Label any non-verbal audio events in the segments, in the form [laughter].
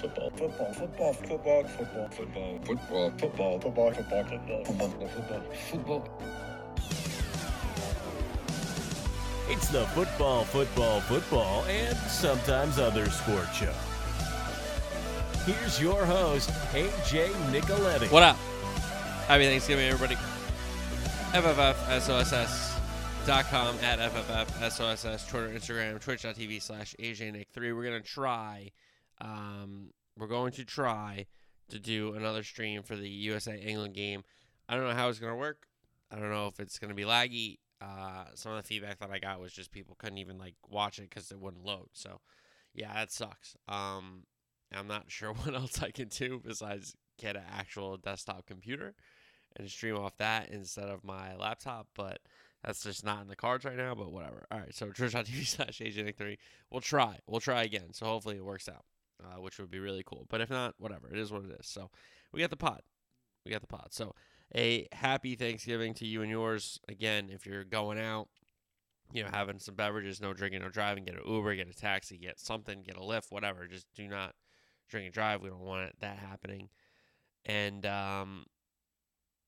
Football. Football. Football. Football. Football. Football. Football. Football. Football. Football. Football. Football. Football. Football. It's the football, football, football, and sometimes other sport show. Here's your host, AJ Nicoletti. What up? Happy Thanksgiving, everybody. FFFSOSS.com at FFFSOSS, Twitter, Instagram, twitch.tv slash AJNick3. We're going to try, um, we're going to try to do another stream for the USA England game. I don't know how it's going to work. I don't know if it's going to be laggy. Uh, some of the feedback that I got was just people couldn't even like watch it because it wouldn't load. So, yeah, that sucks. Um, I'm not [laughs] sure what else I can do besides get an actual desktop computer and stream off that instead of my laptop, but that's just not in the cards right now, but whatever. All right, so twitch.tv slash AJNick3. We'll try. We'll try again. So hopefully it works out, uh, which would be really cool. But if not, whatever. It is what it is. So we got the pot. We got the pot. So a happy Thanksgiving to you and yours. Again, if you're going out, you know, having some beverages, no drinking, no driving, get an Uber, get a taxi, get something, get a lift, whatever. Just do not drink and drive. We don't want that happening. And um,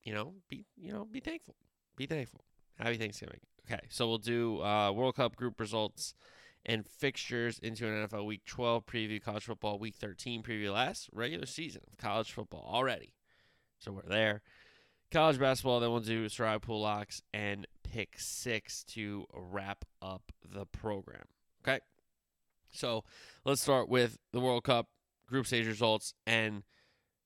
you know, be you know, be thankful. Be thankful. Happy Thanksgiving. Okay, so we'll do uh, World Cup group results and fixtures into an NFL Week 12 preview, college football Week 13 preview, last regular season of college football already. So we're there. College basketball, then we'll do Sarai Pool Locks and pick six to wrap up the program. Okay, so let's start with the World Cup group stage results and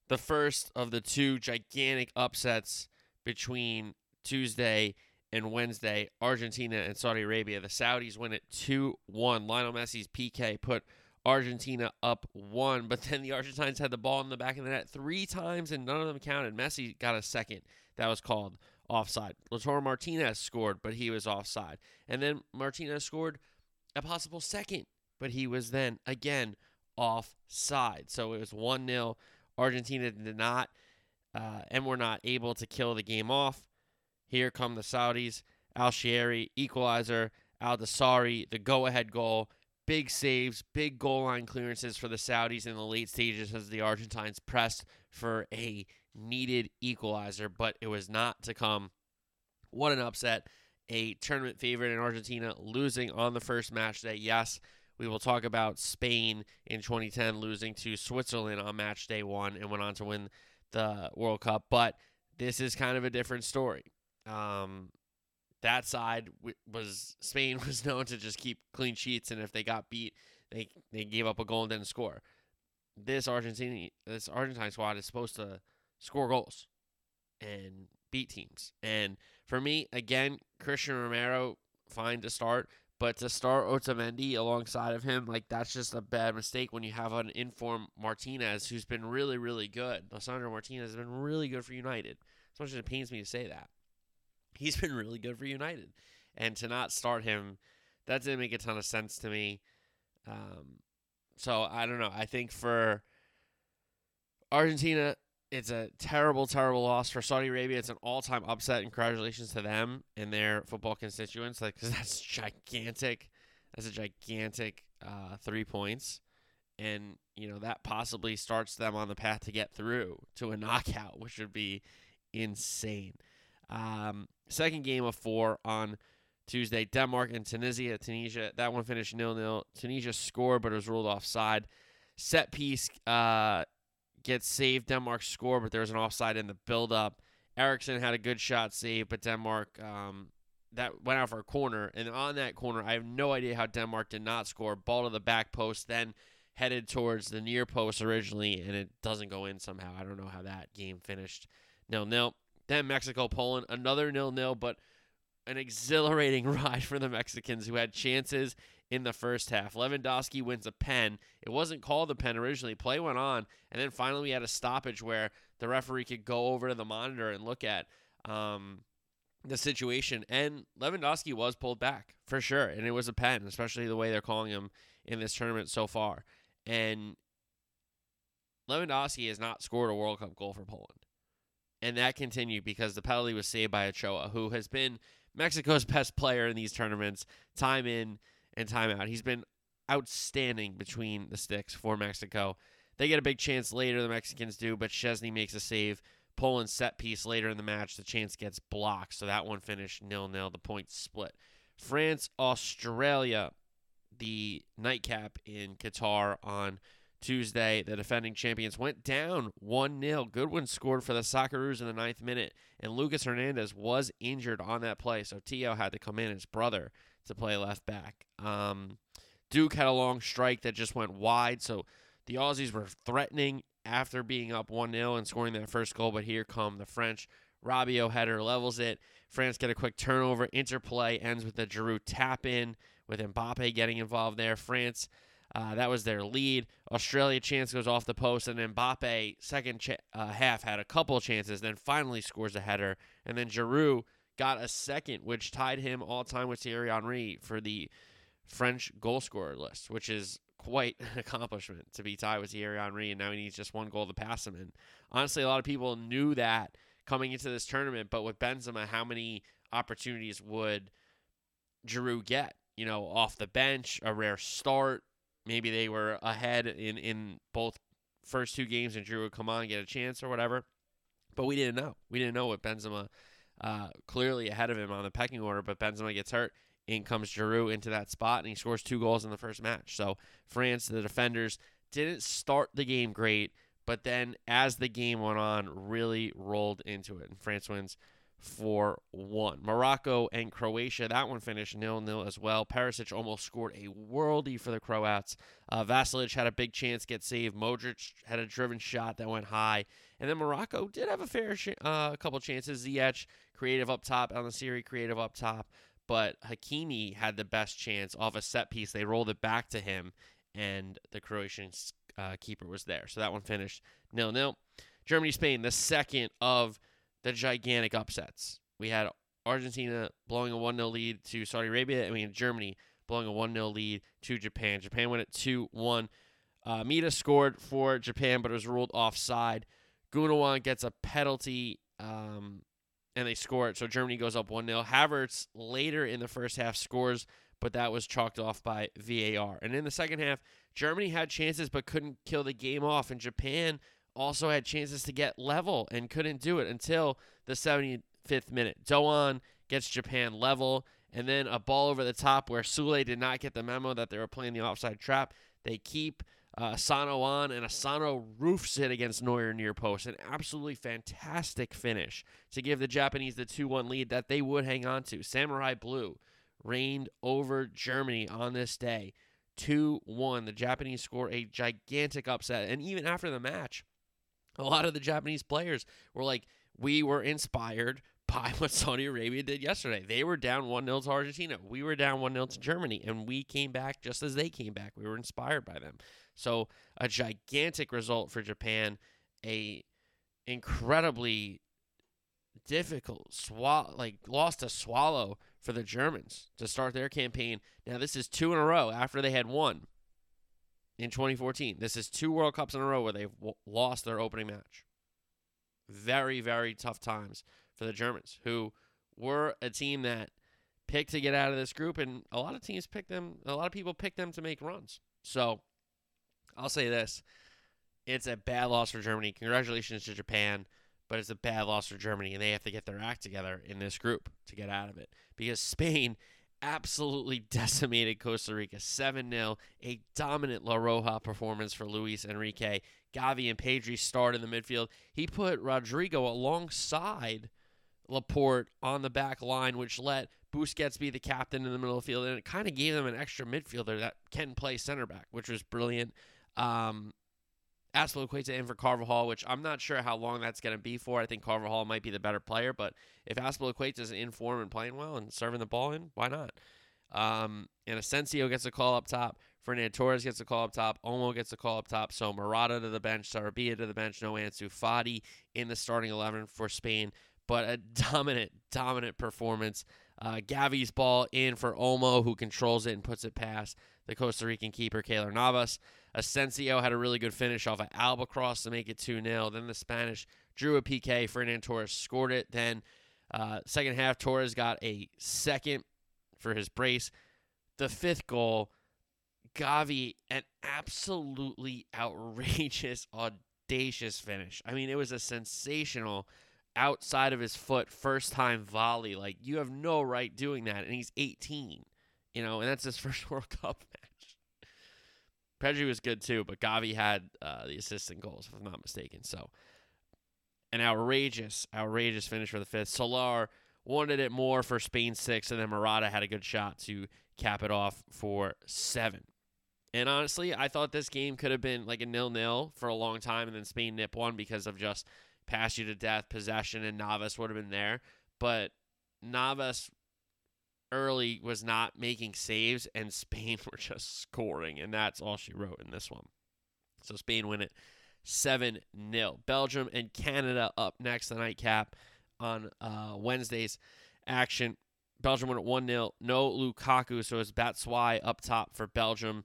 the first of the two gigantic upsets between Tuesday and Wednesday, Argentina and Saudi Arabia. The Saudis win it 2 1. Lionel Messi's PK put Argentina up 1, but then the Argentines had the ball in the back of the net three times and none of them counted. Messi got a second. That was called offside. Lautaro Martinez scored, but he was offside. And then Martinez scored a possible second, but he was then again offside. So it was 1 0. Argentina did not uh, and were not able to kill the game off. Here come the Saudis. Al Shehri, equalizer. Al Dawsari, the go ahead goal. Big saves, big goal line clearances for the Saudis in the late stages as the Argentines pressed for a needed equalizer, but it was not to come. What an upset. A tournament favorite in Argentina losing on the first match day. Yes, we will talk about Spain in 2010 losing to Switzerland on match day one and went on to win the World Cup. But this is kind of a different story. Um, that side was Spain [laughs] was known to just keep clean sheets, and if they got beat, they they gave up a goal and didn't score. This Argentine this Argentine squad is supposed to score goals and beat teams. And for me, again, Christian Romero fine to start, but to start Otamendi alongside of him, like that's just a bad mistake when you have an informed Martinez who's been really, really good. Lisandro Martinez has been really good for United. As much as it pains me to say that, he's [laughs] been really good for United, and to not start him, that didn't make a ton of sense to me. Um, so I don't know. I think for Argentina, it's a terrible, terrible loss for Saudi Arabia. It's an all-time upset. And congratulations to them and their football constituents, like because [laughs] that's gigantic. That's a gigantic uh, three points, and you know that possibly starts them on the path to get through to a knockout, which would be insane. Um, second game of four on Tuesday, Denmark and Tunisia. Tunisia that one finished nil nil. Tunisia scored, but it was ruled offside. Set piece. Uh, gets saved. Denmark score, but there was an offside in the build-up. Eriksen had a good shot save, but Denmark um, that went out for a corner. And on that corner, I have no idea how Denmark did not score. Ball to the back post, then headed towards the near post originally, and it doesn't go in somehow. I don't know how that game finished. Nil nil. Then Mexico Poland, another nil nil, but an exhilarating [laughs] ride for the Mexicans who had chances in the first half. Lewandowski wins a pen. It wasn't called a pen originally. Play went on, and then finally we had a stoppage where the referee could go over to the monitor and look at um, the situation. And Lewandowski was pulled back for sure, and it was a pen, especially the way they're calling him in this tournament so far. And Lewandowski has not scored a World Cup goal for Poland. And that continued because the penalty was saved by Ochoa, who has been Mexico's [laughs] best player in these tournaments, time in and time out. He's been outstanding between the sticks for Mexico. They get a big chance later, the Mexicans do, but Szczesny makes a save. Poland set piece later in the match. The chance gets blocked, so that one finished nil nil. The points split. France, Australia, the nightcap in Qatar on Tuesday. The defending champions went down 1 0. Goodwin scored for the Socceroos in the ninth minute, and Lucas Hernandez was injured on that play, so Theo had to come in, his brother, to play left back. Um, Duke had a long strike that just went wide, so the Aussies were threatening after being up 1 0 and scoring that first goal, but here come the French. Rabiot header levels it. France get a quick turnover. Interplay ends with a Giroud tap in with Mbappe getting involved there. France, uh, that was their lead. Australia chance goes off the post, and then Mbappe, second uh, half, had a couple of chances, then finally scores a header. And then Giroud got a second, which tied him all time with Thierry Henry for the French goal scorer list, which is quite [laughs] an accomplishment to be tied with Thierry Henry, and now he needs just one goal to pass him. And honestly, a lot of people knew that coming into this tournament, but with Benzema, how many opportunities would Giroud get? You know, off the bench, a rare start. Maybe they were ahead in, in both first two games, and Drew would come on and get a chance or whatever. But we didn't know. We didn't know what Benzema uh, clearly ahead of him on the pecking order, but Benzema gets hurt. In comes Giroud into that spot, and he scores two goals in the first match. So France, the defenders, didn't start the game great, but then as the game went on, really rolled into it, and France wins 4 1. Morocco and Croatia, that one finished nil nil as well. Perisic almost scored a worldie for the Croats. Uh, Vasilic had a big chance, get saved. Modric had a driven shot that went high. And then Morocco did have a fair sh- uh, couple chances. Ziyech, creative up top. on the Nesyri, creative up top. But Hakimi had the best chance off a set piece. They rolled it back to him, and the Croatian uh, keeper was there. So that one finished nil nil. Germany Spain, the second of the gigantic upsets. We had Argentina blowing a 1 0 lead to Saudi Arabia, and we had Germany blowing a 1 0 lead to Japan. Japan went at 2 1. Uh, Maeda scored for Japan, but it was ruled offside. Gundogan gets a penalty, um, and they score it. So Germany goes up 1 0. Havertz later in the first half scores, but that was chalked off by VAR. And in the second half, Germany had chances but couldn't kill the game off, and Japan also had chances to get level and couldn't do it until the 75th minute. Doan gets Japan level, and then a ball over the top where Sule did not get the memo that they were playing the offside trap. They keep uh, Asano on, and Asano roofs it against Neuer near post. An absolutely fantastic finish to give the Japanese the 2 1 lead that they would hang on to. Samurai Blue reigned over Germany on this day. 2 1. The Japanese score a gigantic upset. And even after the match, a lot of the Japanese players were like, we were inspired by [laughs] what Saudi Arabia did yesterday. They were down 1 0 to Argentina. We were down 1 0 to Germany, and we came back just as they came back. We were inspired by them. So, a gigantic result for Japan, a incredibly difficult swallow, like lost to swallow for the Germans to start their campaign. Now, this is two in a row after they had won in 2014. This is two World Cups in a row where they've w- lost their opening match. Very, very tough times for the Germans, who were a team that picked to get out of this group, and a lot of teams picked them. A lot of people picked them to make runs. So, I'll say this: it's a bad loss for Germany. Congratulations to Japan, but it's a bad loss for Germany, and they have to get their act together in this group to get out of it because Spain absolutely [laughs] decimated Costa Rica 7 0. A dominant La Roja performance for Luis Enrique. Gavi and Pedri starred in the midfield. He put Rodrigo alongside Laporte on the back line, which let Busquets be the captain in the middle of the field. And it kind of gave them an extra midfielder that can play center back, which was brilliant. Um, Azpilicueta in for Carvajal, which I'm not sure how long that's going to be for. I think Carvajal might be the better player, but if Azpilicueta is in form and playing well and serving the ball in, why not? Um, and Asensio gets a call up top. Fernando Torres gets a call up top. Olmo gets a call up top. So Morata to the bench. Sarabia to the bench. No Ansu Fati in the starting 11 for Spain. But a [laughs] dominant, dominant performance. Uh, Gavi's ball in for Olmo, who controls it and puts it past the Costa Rican keeper, Keylor Navas. Asensio had a really good finish off of Alba cross to make it 2 0. Then the Spanish drew a PK. Fernando Torres scored it. Then, uh, second half, Torres got a second for his brace. The fifth goal, Gavi an absolutely outrageous, [laughs] audacious finish. I mean, it was a sensational outside of his foot first time volley. Like you have no right doing that, and he's 18. You know, and that's his [laughs] first World Cup match. Pedri was good too, but Gavi had uh, the assistant goals, if I'm not mistaken. So, an outrageous, outrageous finish for the fifth. Soler wanted it more for Spain six, and then Morata had a good shot to cap it off for seven. And honestly, I thought this game could have been like a nil-nil for a long time, and then Spain nip one because of just pass you to death possession, and Navas would have been there. But Navas early was not making saves, and Spain [laughs] were just scoring, and that's all she wrote in this one. So Spain win it 7 0. Belgium and Canada up next, the nightcap on uh, Wednesday's action. Belgium won at 1 0. No Lukaku, so it's Batshuayi up top for Belgium.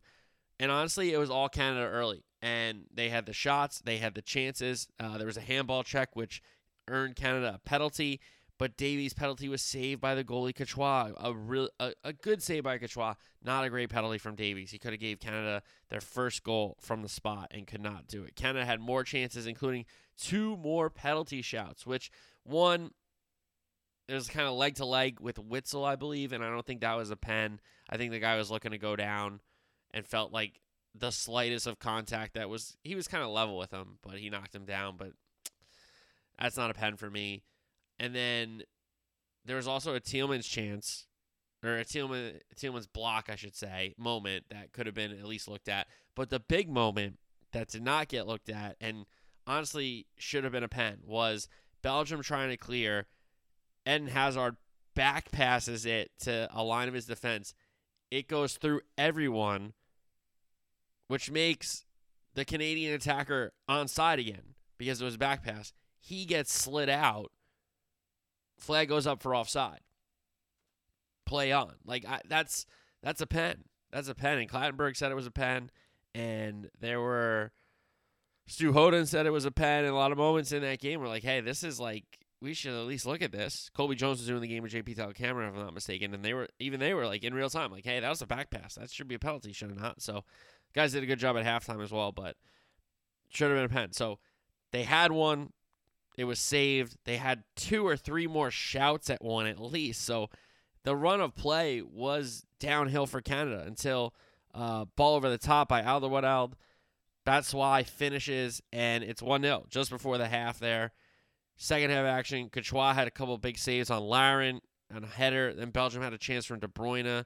And honestly, it was all Canada early. And they had the shots, they had the chances. Uh, there was a handball check, which earned Canada a penalty. But Davies' penalty was saved by the goalie Courtois. A real, a, a good save by Courtois. Not a great penalty from Davies. He could have gave Canada their first goal from the spot and could not do it. Canada had more chances, including two more penalty shouts, which one it was kind of leg to leg with Witsel, I believe, and I don't think that was a pen. I think the guy was looking to go down and felt like the slightest of contact that was he was kind of level with him, but he knocked him down. But that's not a pen for me. And then there was also a Tielemans chance, or a Tielemans, Tielemans block, I should say, moment that could have been at least looked at. But the big moment that did not get looked at, and honestly should have been a pen, was Belgium trying to clear. Eden Hazard back passes it to a line of his defense. It goes through everyone, which makes the Canadian attacker onside again because it was back pass. He gets slid out flag goes up for offside. Play on. Like I, that's that's a pen. That's a pen. And Clattenburg said it was a pen. And there were Stu Holden said it was a pen. And a lot of moments in that game were like, hey, this is like we should at least look at this. Cobi Jones was doing the game with JP Dellacamera, if I'm not mistaken, and they were even they were like in real time, like, hey, that was a back pass. That should be a penalty, should it not? So guys did a good job at halftime as well, but should have been a pen. So they had one. It was saved. They had two or three more shouts at one at least. So the run of play was downhill for Canada until uh, ball over the top by Alderweireld. Batshuayi finishes, and it's 1 0 just before the half there. Second half action, Courtois had a couple big saves on Larin and a header. Then Belgium had a chance from De Bruyne,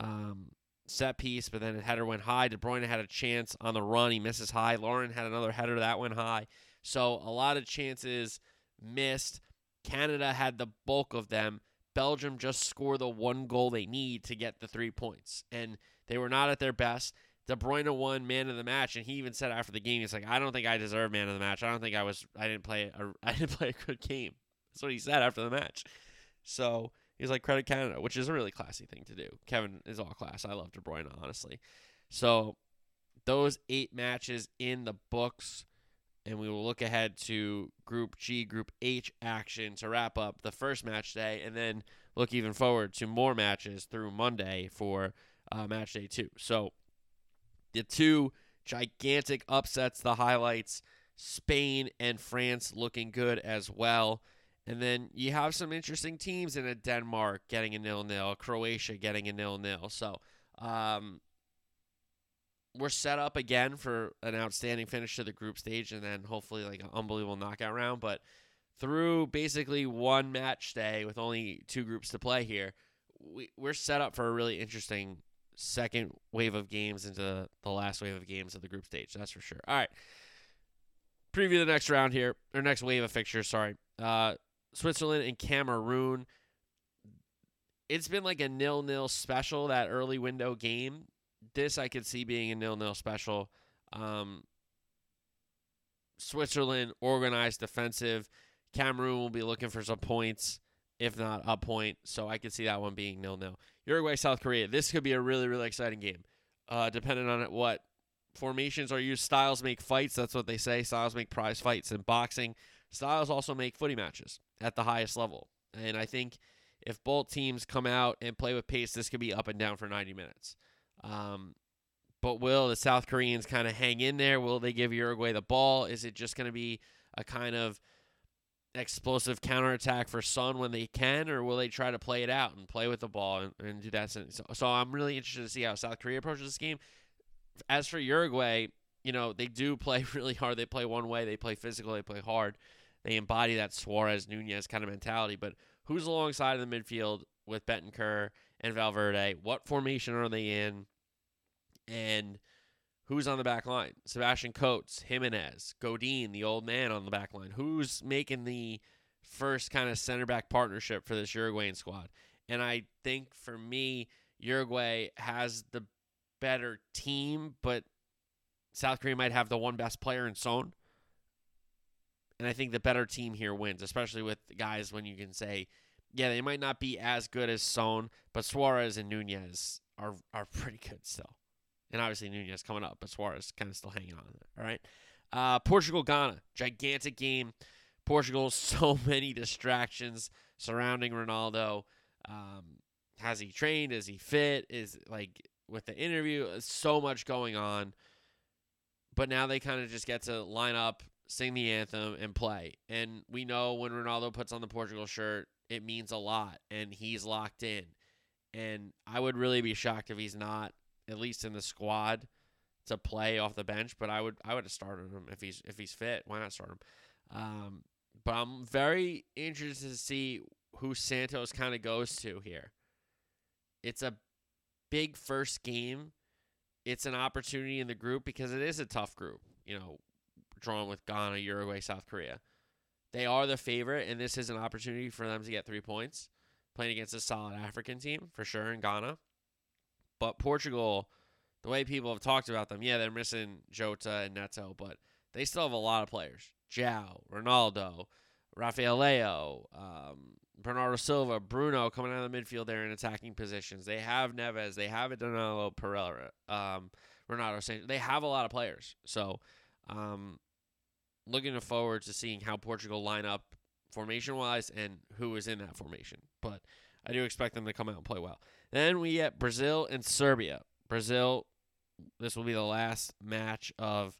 um, set piece, but then the header went high. De Bruyne had a chance on the run. He misses high. Larin had another header that went high. So a lot of chances missed. Canada had the bulk of them. Belgium just score the one goal they need to get the three points. And they were not at their best. De Bruyne won man of the match, and he even said after the game, he's like, "I don't think I deserve man of the match. I don't think I was. I didn't play. A, [laughs] I didn't play a good game." That's what he said after the match. So he's like, "Credit Canada," which is a really classy thing to do. Kevin is all class. I love De Bruyne, honestly. So those eight matches in the books and we will look ahead to Group G, Group H action to wrap up the first match day, and then look even forward to more matches through Monday for uh, match day two. So the two gigantic upsets, the highlights Spain and France looking good as well. And then you have some interesting teams in a Denmark getting a nil nil, Croatia getting a nil nil. So um, we're set up again for an outstanding finish to the group stage and then hopefully like an unbelievable knockout round. But through basically one match day with only two groups to play here, we, we're set up for a really interesting second wave of games into the last wave of games of the group stage. That's for sure. All right. Preview the next round here, or next wave of fixtures, sorry. Uh, Switzerland and Cameroon. It's been like a nil nil special, that early window game this I could see being a nil-nil special. Um, Switzerland organized defensive. Cameroon will be looking for some points, if not a point. So I could see that one being nil-nil. Uruguay, South Korea. This could be a really, really exciting game. Uh, depending on what formations are used, styles make fights. That's what they say. Styles make prize fights in boxing. Styles also make footy matches at the highest level. And I think if both teams come out and play with pace, this could be up and down for 90 minutes. Um, but will the South Koreans kind of hang in there? Will they give Uruguay the ball? Is it just going to be a kind of explosive counterattack for Son when they can, or will they try to play it out and play with the ball and, and do that? So, so I'm really interested to see how South Korea approaches this game. As for Uruguay, you know, they do play [laughs] really hard. They play one way, they play physical, they play hard. They embody that Suarez Nunez kind of mentality. But who's alongside in the midfield with Bentancur and Valverde? What formation are they in? And who's on the back line? Sebastian Coates, Jimenez, Godin, the old man on the back line. Who's making the first kind of center back partnership for this Uruguayan squad? And I think for me, Uruguay has the better team, but South Korea might have the one best player in Son. And I think the better team here wins, especially with guys when you can say, yeah, they might not be as good as Son, but Suarez and Nunez are are pretty good still. And obviously Nunez coming up, but Suarez kind of still hanging on. All right. Uh, Portugal Ghana, gigantic game. Portugal, [laughs] so many distractions surrounding Ronaldo. Um, has he trained? Is he fit? Is like with the interview, so much going on. But now they kind of just get to line up, sing the anthem, and play. And we know when Ronaldo puts on the Portugal shirt, it means a lot, and he's locked in. And I would really be shocked if he's not, at least in the squad, to play off the bench. But I would I would have started him if he's if he's fit. Why not start him? Um, but I'm very interested to see who Santos kind of goes to here. It's a big first game it's an opportunity in the group because it is a tough group, you know, drawn with Ghana, Uruguay, South Korea. They are the favorite, and this is an opportunity for them to get three points, playing against a solid African team for sure in Ghana. But Portugal, the way people have talked about them, yeah, they're missing Jota and Neto, but they still have a lot of players. Joao, Ronaldo, Rafael Leao, um, Bernardo Silva, Bruno coming out of the midfield there in attacking positions. They have Neves. They have Danilo Pereira, um, Renato Sanches. They have a lot of players. So, um, looking forward to seeing how Portugal line up formation wise and who is in that formation. But I do expect them to come out and play well. Then we get Brazil and Serbia. Brazil, this will be the last match of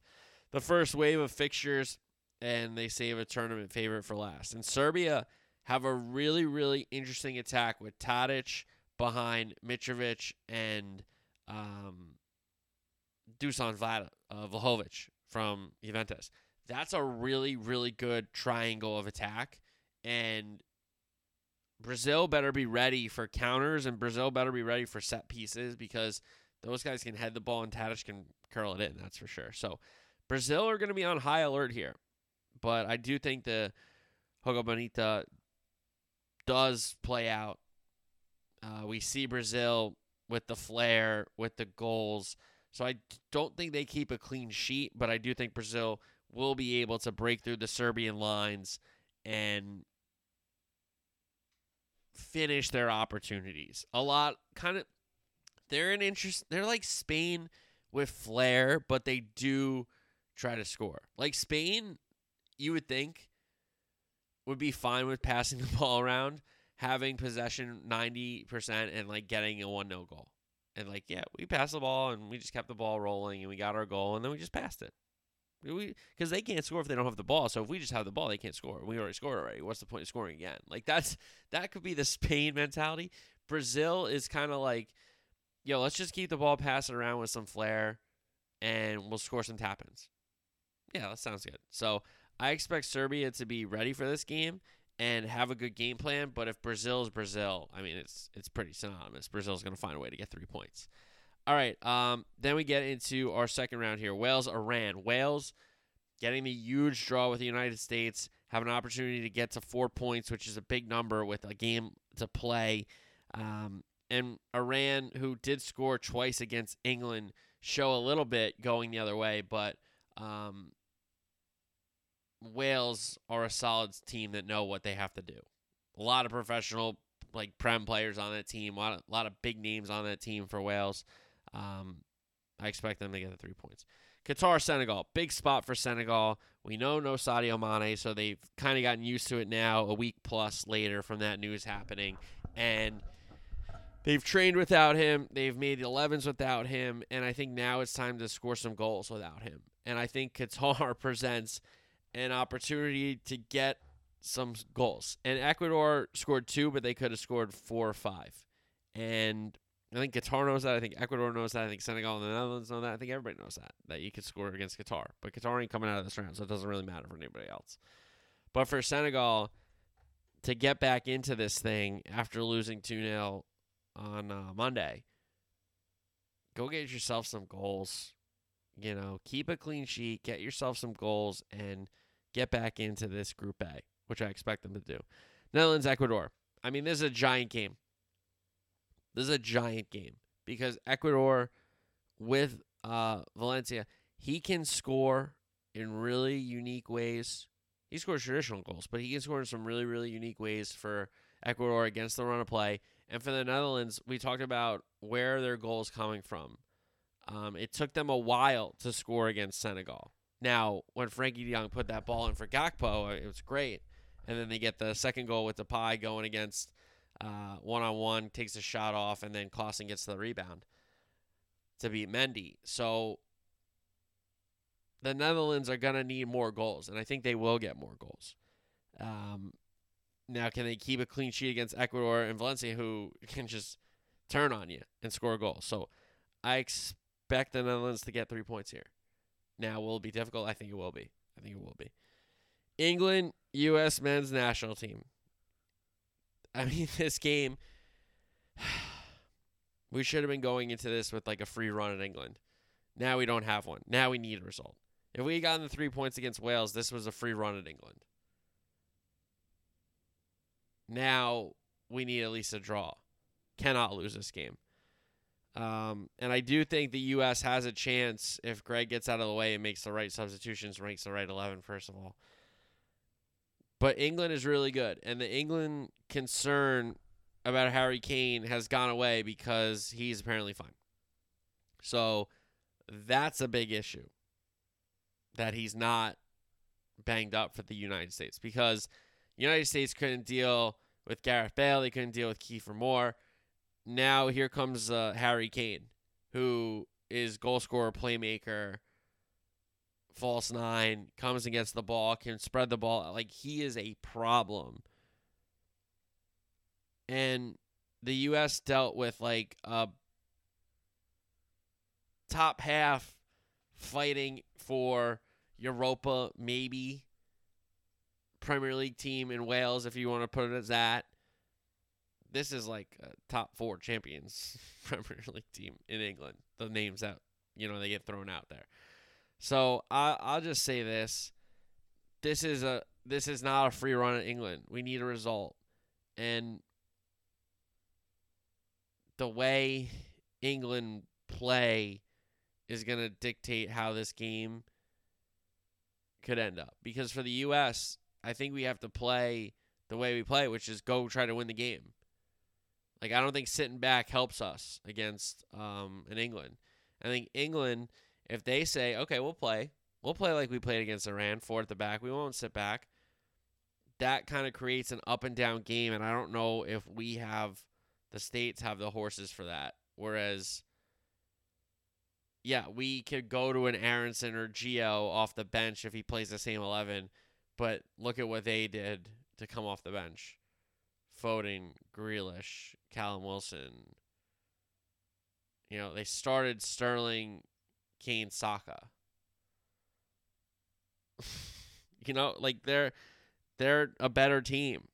the first wave of fixtures, and they save a tournament favorite for last. And Serbia have a really, really interesting attack with Tadic behind Mitrovic and um, Dusan uh, Vlahovic from Juventus. That's a really, really good triangle of attack. And Brazil better be ready for counters, and Brazil better be ready for set pieces because those guys can head the ball and Tadic can curl it in. That's for sure. So Brazil are going to be on high alert here. But I do think the Jogo Bonito does play out. Uh, we see Brazil with the flair, with the goals. So I don't think they keep a clean sheet, but I do think Brazil will be able to break through the Serbian lines and finish their opportunities. A lot kind of they're an interest they're like Spain with flair, but they do try to score. Like Spain, you would think would be fine with passing [laughs] the ball around, having possession 90% and like getting a 1 0 goal. And like, yeah, we passed the ball and we just kept the ball rolling and we got our goal and then we just passed it. Because they can't score if they don't have the ball. So if we just have the ball, they can't score. We already scored already. What's the point of scoring again? Like that's that could be the Spain mentality. Brazil is kind of like, yo, let's just keep the ball passing around with some flair, and we'll score some tap ins. Yeah, that sounds good. So I expect Serbia to be ready for this game and have a good game plan. But if Brazil is Brazil, I mean, it's it's pretty synonymous. Brazil's going to find a way to get three points. All right. Um, then we get into our second round here. Wales, Iran. Wales getting the huge draw with the United States, have an opportunity to get to four points, which is a big number with a game to play. Um, and Iran, who did score twice against England, show a little bit going the other way, but um, Wales are a solid team that know what they have to do. A lot of professional, like prem players on that team. A lot of, a lot of big names on that team for Wales. Um, I expect them to get the three points. Qatar, Senegal, big spot for Senegal. We know no Sadio Mane, so they've kind of gotten used to it now. A week plus later from that news happening, and they've trained without him. They've made the 11s without him, and I think now it's time to score some goals without him. And I think Qatar [laughs] presents an opportunity to get some goals. And Ecuador scored two, but they could have scored four or five. And I think Qatar knows that. I think Ecuador knows that. I think Senegal and the Netherlands know that. I think everybody knows that that you could score against Qatar. But Qatar ain't coming out of this round, so it doesn't really matter for anybody else. But for Senegal to get back into this thing after losing 2 0 on uh, Monday, go get yourself some goals. You know, keep a clean sheet, get yourself some goals, and get back into this Group A, which I expect them to do. Netherlands, Ecuador. I mean, this is a giant game. This is a giant game because Ecuador with uh, Valencia, he can score in really unique ways. He scores traditional goals, but he can score in some really, really unique ways for Ecuador against the run of play. And for the Netherlands, we talked about where their goals coming from. Um, it took them a while to score against Senegal. Now, when Frenkie de Jong put that ball in for Gakpo, it was great. And then they get the second goal with Depay going against one on one, takes a shot off, and then Klaassen gets the rebound to beat Mendy. So the Netherlands are going to need more goals, and I think they will get more goals. Um, now, can they keep a clean sheet against Ecuador and Valencia, who can just turn on you and score a goal? So I expect the Netherlands to get three points here. Now, will it be difficult? I think it will be. I think it will be. England, U.S. men's national team. [laughs] I mean, this game, [sighs] we should have been going into this with like a free run in England. Now we don't have one. Now we need a result. If we had gotten the three points against Wales, this was a free run in England. Now we need at least a draw. Cannot lose this game. Um, and I do think the U.S. has a chance if Greg gets out of the way and makes the right substitutions, ranks the right 11, first of all. But England is really good. And the England concern about Harry Kane has gone away because he's apparently fine. So that's a big issue that he's not banged up for the United States because United States couldn't deal with Gareth Bale, they couldn't deal with Kiefer Moore. Now here comes uh, Harry Kane, who is goal scorer, playmaker, false nine, comes against the ball, can spread the ball. Like he is a problem. And the US dealt with like a top half fighting for Europa, maybe Premier League team in Wales, if you want to put it as that. This is like a top four champions [laughs] Premier League team in England. The names that you know they get thrown out there. So I, I'll just say this: this is a this is not a free run in England. We need a result, and the way England play is going to dictate how this game could end up. Because for the U.S., I think we have to play the way we play, which is go try to win the game. Like I don't think sitting back helps us against um, an England. I think England, if they say, okay, we'll play, we'll play like we played against Iran, four at the back, we won't sit back. That kind of creates an up and down game, and I don't know if we have the states have the horses for that. Whereas, yeah, we could go to an Aaronson or Gio off the bench if he plays the same eleven, but look at what they did to come off the bench. Foden, Grealish, Callum Wilson. You know, they started Sterling, Kane, Saka. [laughs] you know, like they're they're a better team.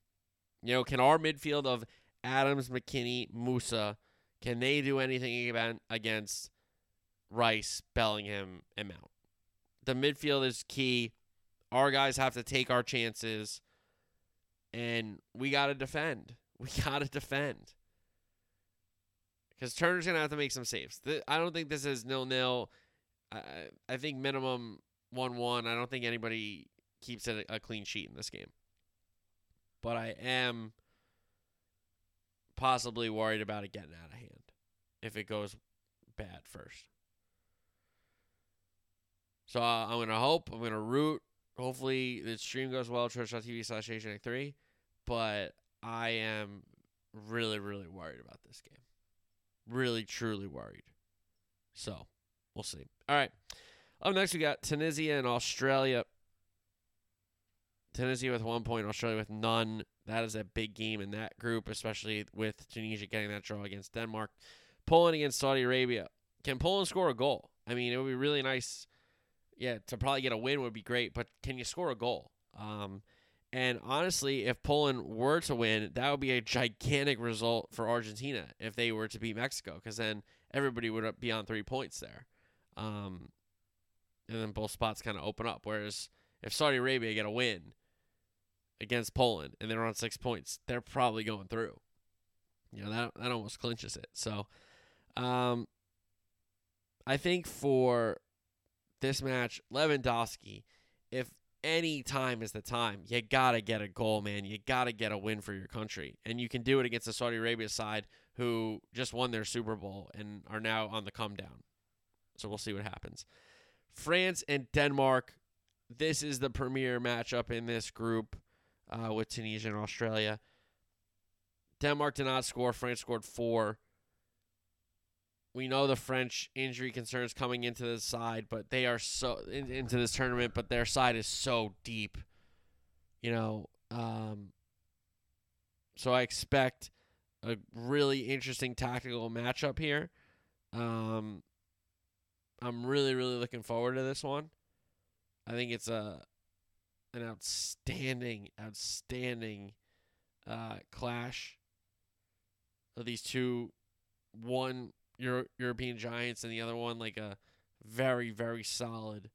You know, can our midfield of Adams, McKennie, Musah, can they do anything against Rice, Bellingham, and Mount? The midfield is key. Our guys have to take our chances, and we got to defend. [laughs] We got to defend. Because Turner's going to have to make some saves. I don't think this is nil nil. I, I think minimum 1 1. I don't think anybody keeps it a clean sheet in this game. But I am possibly worried about it getting out of hand if it goes bad first. So uh, I'm to hope, I'm to root. Hopefully the stream goes well, twitch.tv slash AJNick3. But I am really, really worried about this game. really truly worried. So we'll see. All right. Up next, we got Tunisia and Australia. Tunisia with one point, Australia with none. That is a big game in that group, especially with Tunisia getting that draw against Denmark. Poland against Saudi Arabia. Can Poland score a goal? I mean, it would be really nice. Yeah, to probably get a win would be great, but can you score a goal? Um, and honestly, if Poland were to win, that would be a gigantic result for Argentina if they were to beat Mexico, because then everybody would be on three points there. Um, and then both spots kind of open up. Whereas if Saudi Arabia get a win against Poland and they're on six points, they're probably going through. You know that that almost clinches it. So, um, I think for this match, Lewandowski, if any time is the time, you gotta get a goal, man. You gotta get a win for your country, and you can do it against the Saudi Arabia side who just won their Super Bowl and are now on the come down. So we'll see what happens. France and Denmark. This is the premier matchup in this group uh, with Tunisia and Australia. Denmark did not score. France scored four. We know the French injury concerns coming into this side, but they are so in, into this tournament, but their side is so deep. You know, um, so I expect a really interesting tactical matchup here. Um, I'm really, really looking forward to this one. I think it's a an outstanding, outstanding uh, clash of these two. One Euro- European giants, and the other one like a very, very solid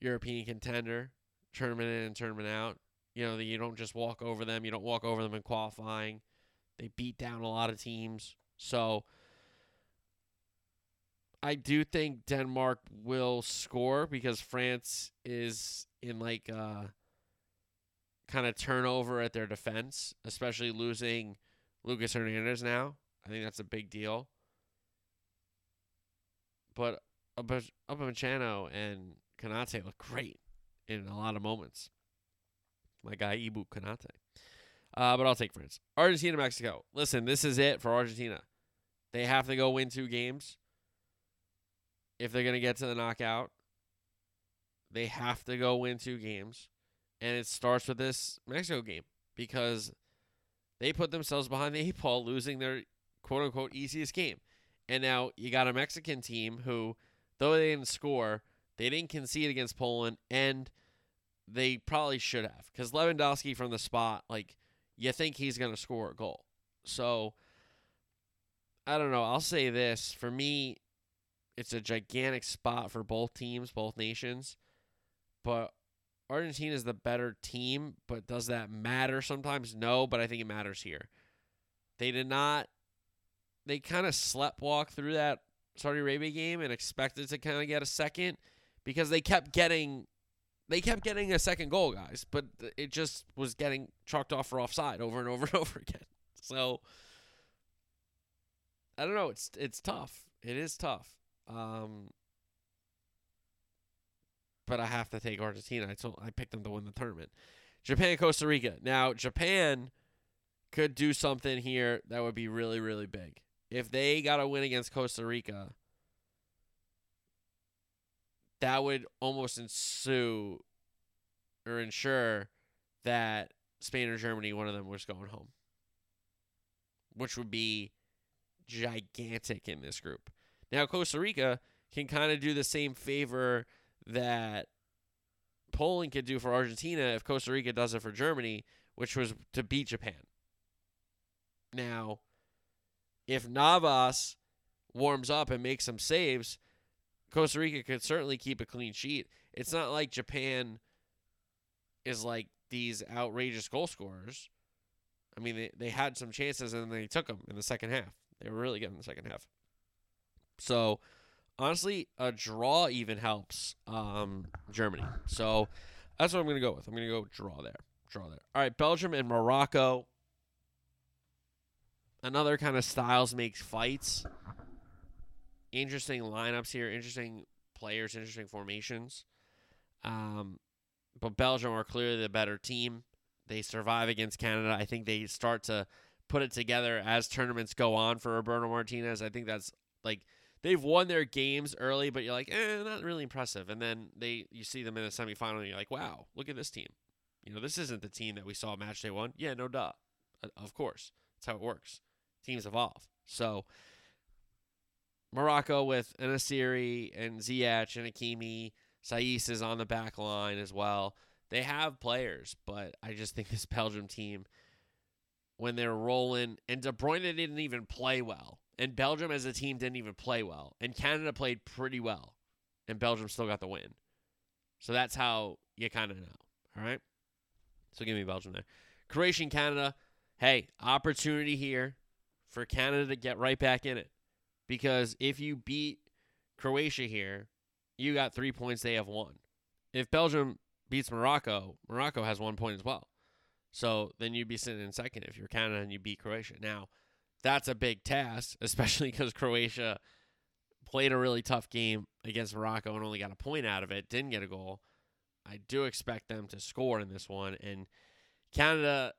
European contender, tournament in and tournament out. You know, you don't just walk over them. You don't walk over them in qualifying. They beat down a lot of teams. So I do think Denmark will score because France is in like uh kind of turnover at their defense, especially losing Lucas Hernandez now. I think that's a big deal. But Upamecano and Konate look great in a lot of moments. My guy Ibou Konate. Uh, but I'll take France. Argentina, Mexico. Listen, this is it for Argentina. They have to go win two games if they're going to get to the knockout. They have to go win two games. And it starts with this Mexico game because they put themselves behind the eight ball, losing their quote unquote easiest game. And now you got a Mexican team who, though they didn't score, they didn't concede against Poland, and they probably should have. Because Lewandowski from the spot, like, you think he's going to score a goal. So, I don't know. I'll say this. For me, it's a gigantic spot for both teams, both nations. But Argentina is the better team, but does that matter sometimes? No, but I think it matters here. They did not they kind of sleptwalk through that Saudi Arabia game and expected to kind of get a second because they kept getting they kept getting a second goal, guys, but it just was getting chalked off for offside over and over and [laughs] over again. So I don't know. It's it's tough. It is tough. Um, but I have to take Argentina. I told I picked them to win the tournament. Japan, Costa Rica. Now Japan could do something here that would be really really big if they got a win against Costa Rica, that would almost ensue or ensure that Spain or Germany, one of them, was going home, which would be gigantic in this group. Now, Costa Rica can kind of do the same favor that Poland could do for Argentina if Costa Rica does it for Germany, which was to beat Japan. Now, if Navas warms up and makes some saves, Costa Rica could certainly keep a clean sheet. It's not like Japan is like these outrageous goal scorers. I mean, they, they had some chances and they took them in the second half. They were really good in the second half. So, honestly, a draw even helps um, Germany. So, that's what I'm going to go with. I'm going to go draw there. Draw there. All right, Belgium and Morocco another kind of styles makes fights. Interesting lineups here, interesting players, interesting formations. Um, but Belgium are clearly the better team. They survive against Canada. I think they start to put it together as tournaments go on for Roberto Martinez. I think that's like they've won their games early, but you're like, eh, not really impressive. And then they you see them in the semifinal, and you're like, wow, look at this team. You know, this isn't the team that we saw match day one. Yeah, no duh. Of course. That's how it works. Teams evolve. So Morocco with En-Nesyri and Ziyech and Hakimi. Saiss is on the back line as well. They have players, but I just think this Belgium team, when they're rolling, and De Bruyne didn't even play well. And Belgium as a team didn't even play well. And Canada played pretty well. And Belgium still got the win. So that's how you kind of know. All right? So give me Belgium there. Croatia Canada. Hey, opportunity here for Canada to get right back in it. Because if you beat Croatia here, you got three points, they have one. If Belgium beats Morocco, Morocco has one point as well. So then you'd be sitting in second if you're Canada and you beat Croatia. Now, that's a big task, [laughs] especially because Croatia played a really tough game against Morocco and only got a point out of it, didn't get a goal. I do expect them to score in this one. And Canada,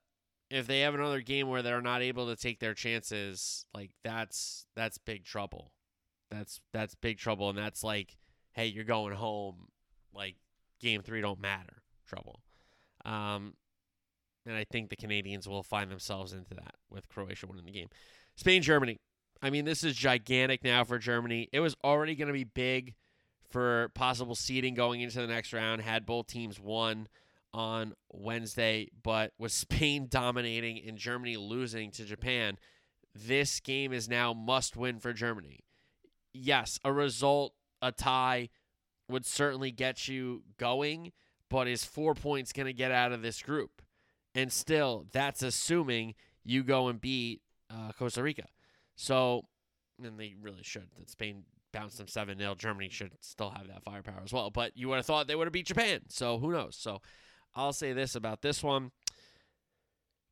if they have another game where they're not able to take their chances, like that's that's big trouble. That's that's big trouble, and that's like, hey, you're going home. Like game three don't matter. Trouble. Um, and I think the Canadians will find themselves into that with Croatia winning the game. Spain, Germany. I mean, this is gigantic now for Germany. It was already going to be big for possible seeding going into the next round had both teams won on Wednesday, but with [laughs] Spain dominating and Germany losing to Japan, this game is now must win for Germany. Yes, a result, a tie would certainly get you going, but is four points going to get out of this group? And still, that's assuming you go and beat uh, Costa Rica. So, and they really should. That Spain bounced them 7 0. Germany should still have that firepower as well. But you would have thought they would have beat Japan. So who knows? So I'll say this about this one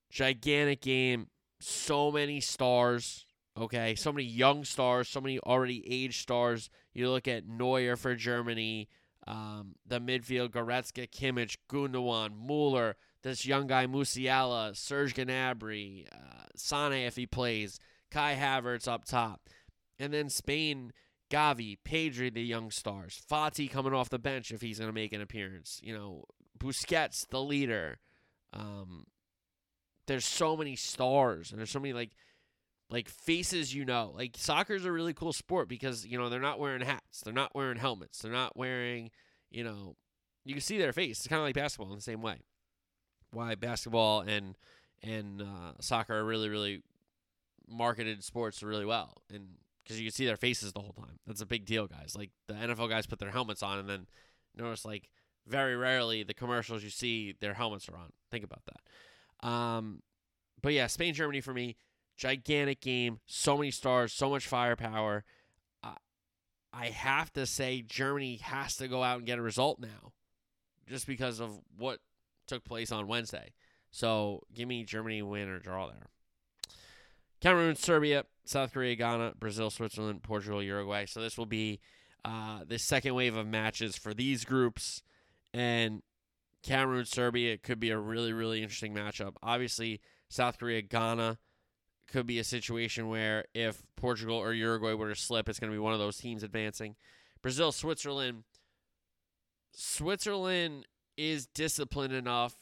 gigantic game. So many stars. Okay. So many young stars. So many already aged stars. You look at Neuer for Germany. Um, the midfield, Goretzka, Kimmich, Gundogan, Mueller, this young guy Musiala, Serge Gnabry, uh, Sane if he plays, Kai Havertz up top. And then Spain, Gavi, Pedri, the young stars, Fati coming off the bench if he's going to make an appearance. You know, Busquets, the leader. Um, there's so many stars, and there's so many like like faces you know. Like soccer's a really cool sport because you know they're not wearing hats, they're not wearing helmets, they're not wearing you know you can see their face. It's kind of like basketball in the same way. Why basketball and and uh, soccer are really really marketed sports really well, and because you can see their faces the whole time. That's a big deal, guys. Like the NFL guys put their helmets on, and then notice like very rarely the commercials you see their helmets are on. Think about that. Um, but yeah, Spain Germany for me, gigantic game. So many stars, so much firepower. Uh, I have to say Germany has to go out and get a result now, just because of what took place on Wednesday. So give me Germany win or draw there. Cameroon, Serbia, South Korea, Ghana, Brazil, Switzerland, Portugal, Uruguay. So this will be uh, the second wave of matches for these groups. And Cameroon, Serbia could be a really, really interesting matchup. Obviously, South Korea, Ghana could be a situation where if Portugal or Uruguay were to slip, it's going to be one of those teams advancing. Brazil, Switzerland. Switzerland is disciplined enough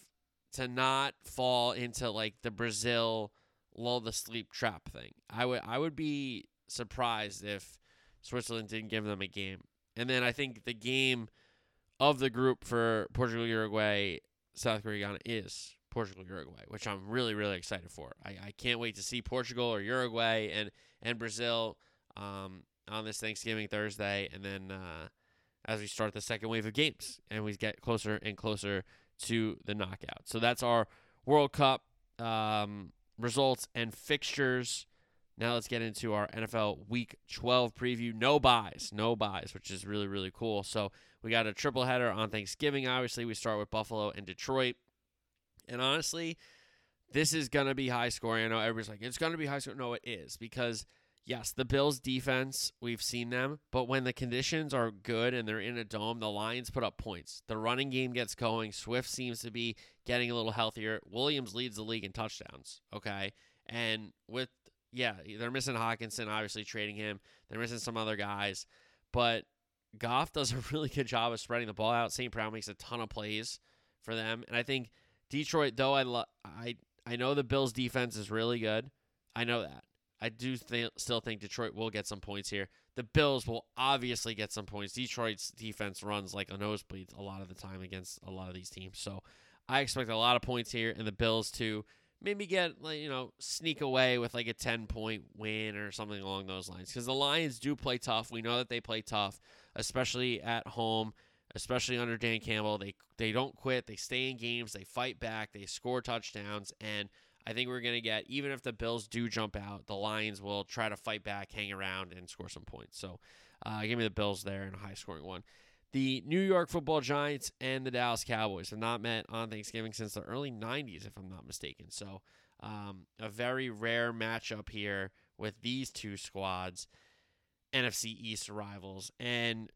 to not fall into like the Brazil lull the sleep trap thing. I would I would be surprised if Switzerland didn't give them a game. And then I think the game of the group for Portugal, Uruguay, South Korea, Ghana is Portugal, Uruguay, which I'm really really excited for. I, I can't wait to see Portugal or Uruguay and and Brazil um, on this Thanksgiving Thursday, and then uh, as we start the second wave of games and we get closer and closer to the knockout. So that's our World Cup. Um, results and fixtures. Now let's get into our NFL Week 12 preview. No buys, no buys, which is really really cool. So we got a triple header on Thanksgiving. Obviously, we start with Buffalo and Detroit. And honestly, this is gonna be high scoring. I know everybody's like, it's gonna be high scoring. No, it is because yes, the Bills defense, we've seen them, but when the conditions are good and they're in a dome, the Lions put up points. The running game gets going. Swift seems to be getting a little healthier. Williams leads the league in touchdowns, okay? And with yeah, they're missing Hockenson, obviously trading him. They're missing some other guys, but Goff does a [laughs] really good job of spreading the ball out. St. Brown makes a ton of plays for them, and I think Detroit, though I lo- I I know the Bills' defense is really good. I know that. I do th- still think Detroit will get some points here. The Bills will obviously get some points. Detroit's defense runs like a nosebleed a lot of the time against a lot of these teams. So I expect a lot of points here, and the Bills to maybe get like you know sneak away with like a 10 point win or something along those lines. Because the lions do play tough. We know that they play tough especially at home especially under dan campbell. They they don't quit. They stay in games. They fight back. They score touchdowns. And i think we're going to get even if the bills do jump out the lions will try to fight back hang around and score some points so uh, give me the bills there in a high scoring one the New York Football Giants and the Dallas Cowboys have not met on Thanksgiving since the early 90s, if I'm not mistaken. So, um, a very rare matchup here with these two squads, NFC East rivals. And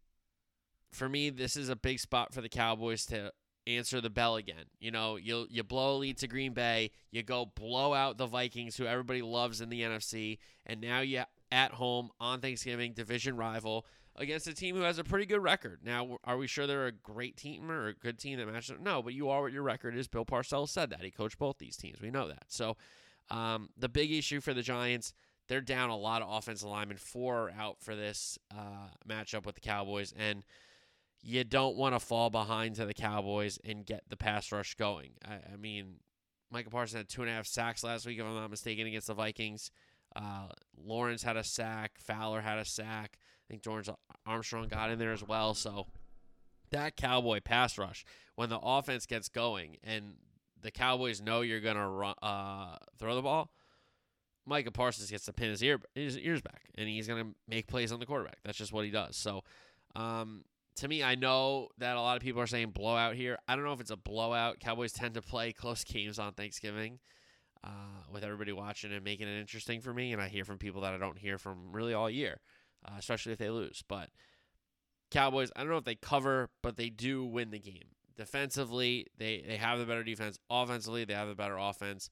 for me, this is a big spot for the Cowboys to answer the bell again. You know, you you blow a lead to Green Bay, you go blow out the Vikings, who everybody loves in the NFC, and now you at home on Thanksgiving, division rival against a team who has a pretty good record. Now, are we sure they're a great team or a good team that matches? No, but you are what your record is. Bill Parcells said that. He coached both these teams. We know that. So, um, the big issue for the Giants, they're down a lot of offensive linemen. Four out for this uh, matchup with the Cowboys. And you don't want to fall behind to the Cowboys and get the pass rush going. I, I mean, Micah Parsons had two and a half sacks last week, if I'm not mistaken, against the Vikings. Uh, Lawrence had a sack. Fowler had a sack. I think George Armstrong got in there as well. So that Cowboy pass rush, when the offense gets going and the Cowboys know you're going to uh, throw the ball, Micah Parsons gets to pin his, ear, his ears back, and he's going to make plays on the quarterback. That's just what he does. So, um, to me, I know that a lot of people are saying blowout here. I don't know if it's a blowout. Cowboys tend to play close games on Thanksgiving uh, with everybody watching and making it interesting for me. And I hear from people that I don't hear from really all year uh, especially if they lose. But Cowboys, I don't know if they cover, but they do win the game. Defensively, they, they have the better defense. Offensively, they have the better offense.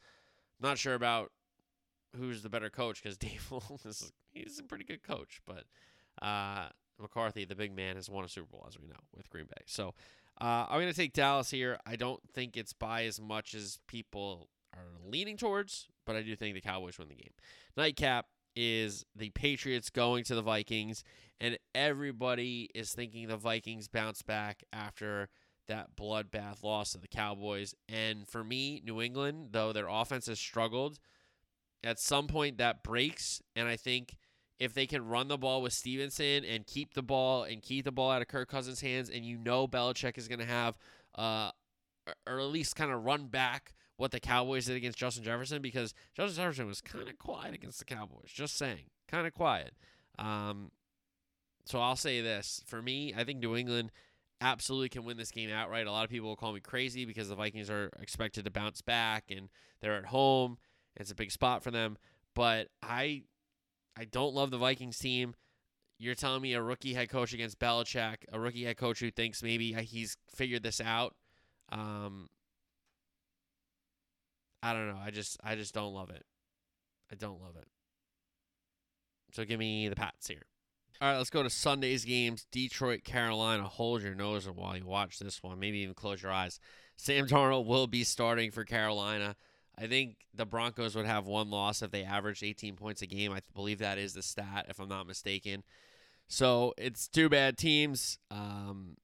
not sure about who's the better coach because [laughs] Dave is he's a pretty good coach, but uh, McCarthy, the big man, has won a Super Bowl as we know with Green Bay. So uh, I'm going to take Dallas here. I don't think it's by as much as people are leaning towards, but I do think the Cowboys win the game. Nightcap is the Patriots going to the Vikings, and everybody is thinking the Vikings bounce back after that bloodbath loss to the Cowboys. And for me, New England, though their offense has struggled, at some point that breaks. And I think if they can run the ball with Stevenson and keep the ball and keep the ball out of Kirk Cousins' hands, and you know Belichick is going to have, uh, or at least kind of run back what the Cowboys did against Justin Jefferson because Justin Jefferson was kind of quiet against the Cowboys. Just saying, kind of quiet. Um, so I'll say this for me, I think New England absolutely can win this game outright. A lot of people will call me crazy because the Vikings are expected to bounce back and they're at home. It's a big spot for them, but I I don't love the Vikings team. You're telling me a rookie head coach against Belichick, a rookie head coach who thinks maybe he's figured this out. Um, I don't know. I just I just don't love it. I don't love it. So give me the Pats here. All right, let's go to Sunday's games. Detroit, Carolina. Hold your nose while you watch this one. Maybe even close your eyes. Sam Darnold will be starting for Carolina. I think the Broncos would have one loss if they averaged 18 points a game. I believe that is the stat, if I'm not mistaken. So it's two bad teams. Um,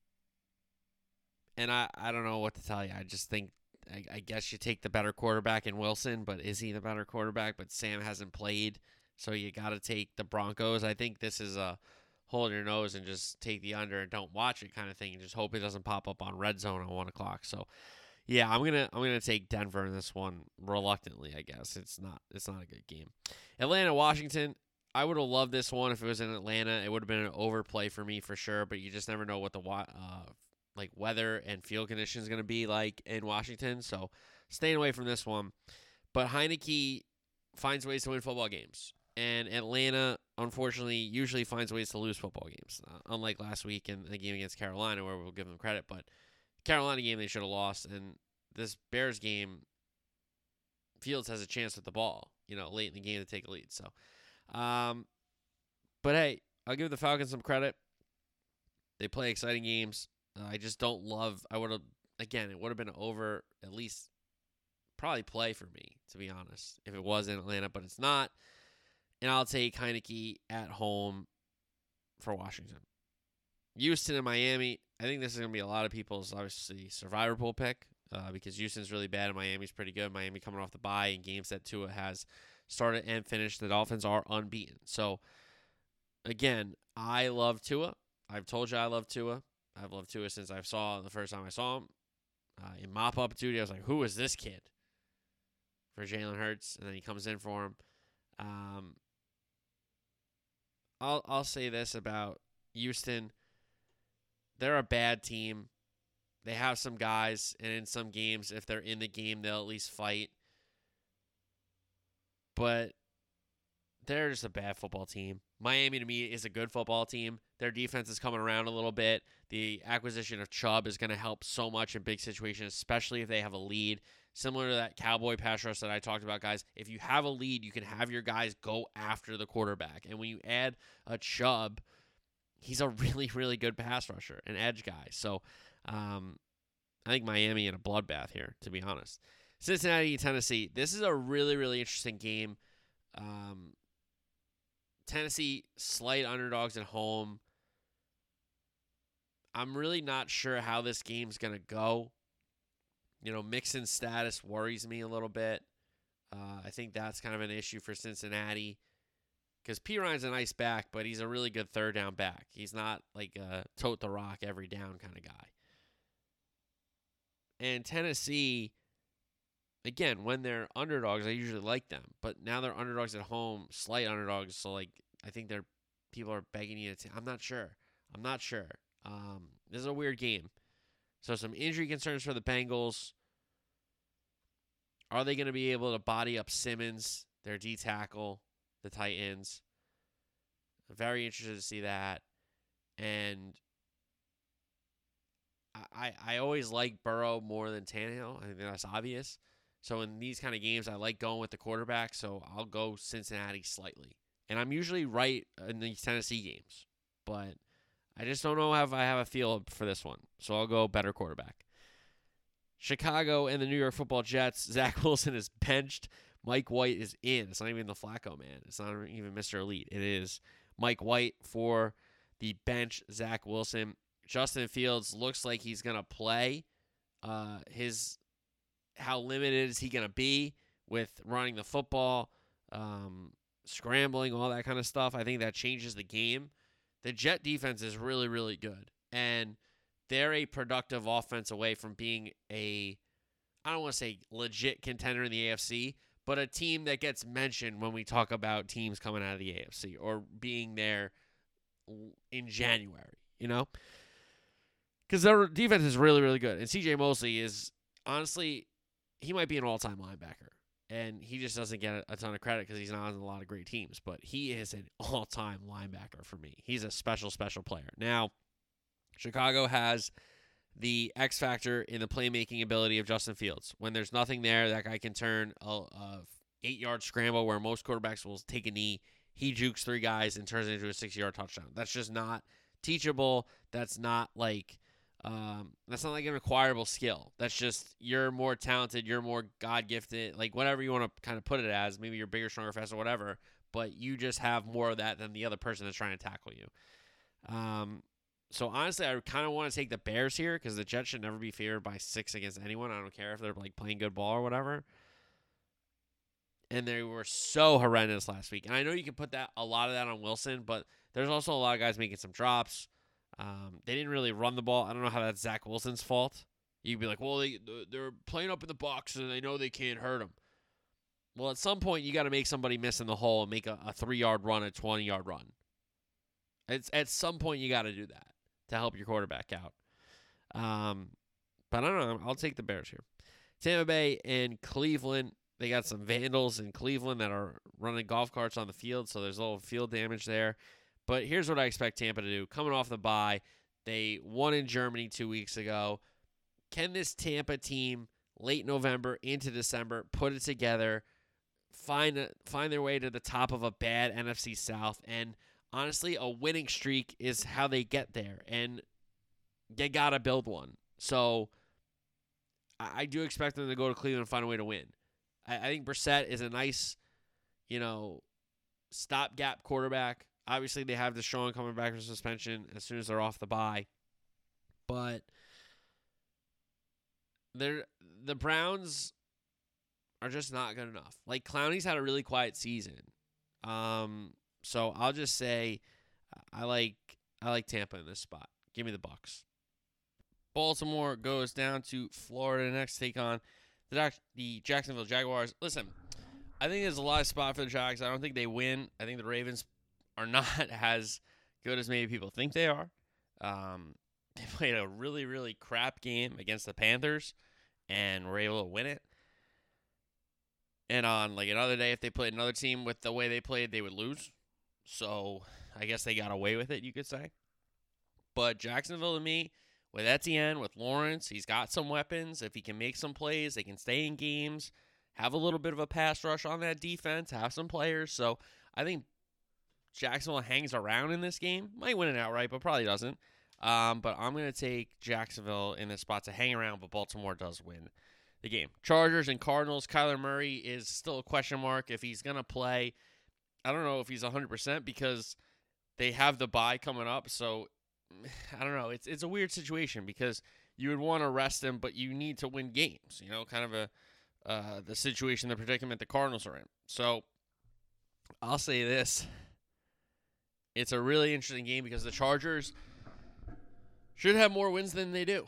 and I, I don't know what to tell you. I just think I, I, guess you take the better quarterback in Wilson, but is he the better quarterback? But Sam hasn't played, so you got to take the Broncos. I think this is a hold your nose and just take the under and don't watch it kind of thing, and just hope it doesn't pop up on red zone at one o'clock. So, yeah, I'm gonna I'm gonna take Denver in this one reluctantly. I guess it's not it's not a good game. Atlanta Washington. I would have loved this one if it was in Atlanta. It would have been an overplay for me for sure, but you just never know what the uh, like weather and field conditions going to be like in Washington. So staying away from this one. But Heinicke finds ways to win football games. And Atlanta, unfortunately, usually finds ways to lose football games. Uh, unlike last week in the game against Carolina, where we'll give them credit. But Carolina game, they should have lost. And this Bears game, Fields has a chance with the ball, you know, late in the game to take a lead. So, um, but hey, I'll give the Falcons some credit. They play exciting games. Uh, I just don't love. I would have again. It would have been over at least probably play for me to be honest if it was in Atlanta, but it's not. And I'll take Heinicke at home for Washington. Houston and Miami. I think this is going to be a lot of people's obviously survivor pool pick uh, because Houston's really bad and Miami's pretty good. Miami coming off the bye in games that Tua has started and finished. The Dolphins are unbeaten. So again, I love Tua. I've told you I love Tua. I've loved Tua since I saw the first time I saw him uh, in mop up duty. I was like, who is this kid? For Jalen Hurts, and then he comes in for him. Um, I'll I'll say this about Houston. They're a bad team. They have some guys, and in some games, if they're in the game, they'll at least fight. But they're just a bad football team. Miami to me is a good football team. Their defense is coming around a little bit. The acquisition of Chubb is going to help so much in big situations, especially if they have a lead. Similar to that Cowboy pass rush that I talked about, guys. If you have a lead, you can have your guys go after the quarterback. And when you add a Chubb, he's a [laughs] really, really good pass rusher, an edge guy. So um, I think Miami in a bloodbath here, to be honest. Cincinnati, Tennessee. This is a really, really interesting game. Um, Tennessee slight underdogs at home. I'm really not sure how this game's gonna go. You know, Mixon's status worries me a little bit. Uh, I think that's kind of an issue for Cincinnati because Perine's a nice back, but he's a really good third down back. He's not like a tote the rock every down kind of guy. And Tennessee, again, when they're underdogs, I usually like them, but now they're underdogs at home, slight underdogs. So like, I think they're people are begging you to. I'm not sure. I'm not sure. Um, this is a weird game. So some injury concerns for the Bengals. Are they going to be able to body up Simmons, their D tackle, the Titans? Very interested to see that. And I, I always like Burrow more than Tannehill. I think that's obvious. So in these kind of games, I like going with the quarterback. So I'll go Cincinnati slightly, and I'm usually right in these Tennessee games, but I just don't know if I have a feel for this one. So I'll go better quarterback. Chicago and the New York Football Jets. [laughs] Zach Wilson is benched. Mike White is in. It's not even the Flacco man. It's not even Mr. Elite. It is Mike White for the bench. Zach Wilson. Justin Fields looks like he's gonna play. Uh, his how limited is he gonna be with running the football, um, scrambling, all that kind of stuff? I think that changes the game. The Jet defense is really, really good, and they're a productive offense away from being a I don't want to say legit contender in the AFC, but a team that gets mentioned when we talk about teams coming out of the AFC or being there in January, you know? because their defense is really, really good. And CJ Mosley is honestly, he might be an all time linebacker. And he just doesn't get a ton of credit because he's not on a lot of great teams. But he is an [laughs] all time linebacker for me. He's a special, special player. Now, Chicago has the X factor in the playmaking ability of Justin Fields. When there's nothing there, that guy can turn a, a eight yard scramble where most quarterbacks will take a knee. He jukes three guys and turns it into a six yard touchdown. That's just not teachable. That's not like um, that's not like an acquirable skill. That's just you're more talented, you're more God gifted, like whatever you want to kind of put it as. Maybe you're bigger, stronger, faster, whatever. But you just have more of that than the other person that's trying to tackle you. Um, so honestly, I kind of want to take the Bears here because the Jets should never be favored by six against anyone. I don't care if they're like playing good ball or whatever. And they were so horrendous last week. And I know you can put that a lot of that on Wilson, but there's also a lot of guys making some drops. Um, they didn't really run the ball. I don't know how that's Zach Wilson's fault. You'd be like, well, they they're playing up in the box and they know they can't hurt him. Well, at some point, you got to make somebody miss in the hole and make a, a three yard run, a twenty yard run. It's at some point you got to do that to help your quarterback out. Um, but I don't know. I'll take the Bears here. Tampa Bay and Cleveland. They got some vandals in Cleveland that are running golf carts on the field, so there's a little field damage there. But here's what I expect Tampa to do. Coming off the bye, they won in Germany two weeks ago. Can this Tampa team late November into December, put it together, find a, find their way to the top of a bad NFC South, and honestly, a winning streak is how they get there, and they gotta build one. So I, I do expect them to go to Cleveland and find a way to win. I, I think Brissett is a nice, you know, stopgap quarterback. Obviously, they have Deshaun coming back from suspension as soon as they're off the bye, but they're the Browns are just not good enough. Like Clowney's had a really quiet season, um, so I'll just say I like I like Tampa in this spot. Give me the Bucks. Baltimore goes down to Florida next. Take on the the Jacksonville Jaguars. Listen, I think there's a lot of spot for the Jags. I don't think they win. I think the Ravens are [laughs] not as good as maybe people think they are. Um, they [laughs] played a really really crap game against the Panthers and were able to win it. And on like another day, if they played another team with the way they played, they would lose. So I guess they got away with it, you could say. But Jacksonville to me with Etienne, with Lawrence, he's got some weapons. If he can make some plays, they can stay in games, have a little bit of a pass rush on that defense, have some players. So I think Jacksonville hangs around in this game. Might win it outright, but probably doesn't. Um, but I'm going to take Jacksonville in this spot to hang around, but Baltimore does win the game. Chargers and Cardinals. Kyler Murray is still a question mark if he's going to play. I don't know if he's 100% because they have the bye coming up. So [sighs] I don't know. It's it's a weird situation because you would want to rest him, but you need to win games. You know, kind of a uh, the situation, the predicament the Cardinals are in. So I'll say this: it's a really interesting game because the Chargers should have more wins than they do,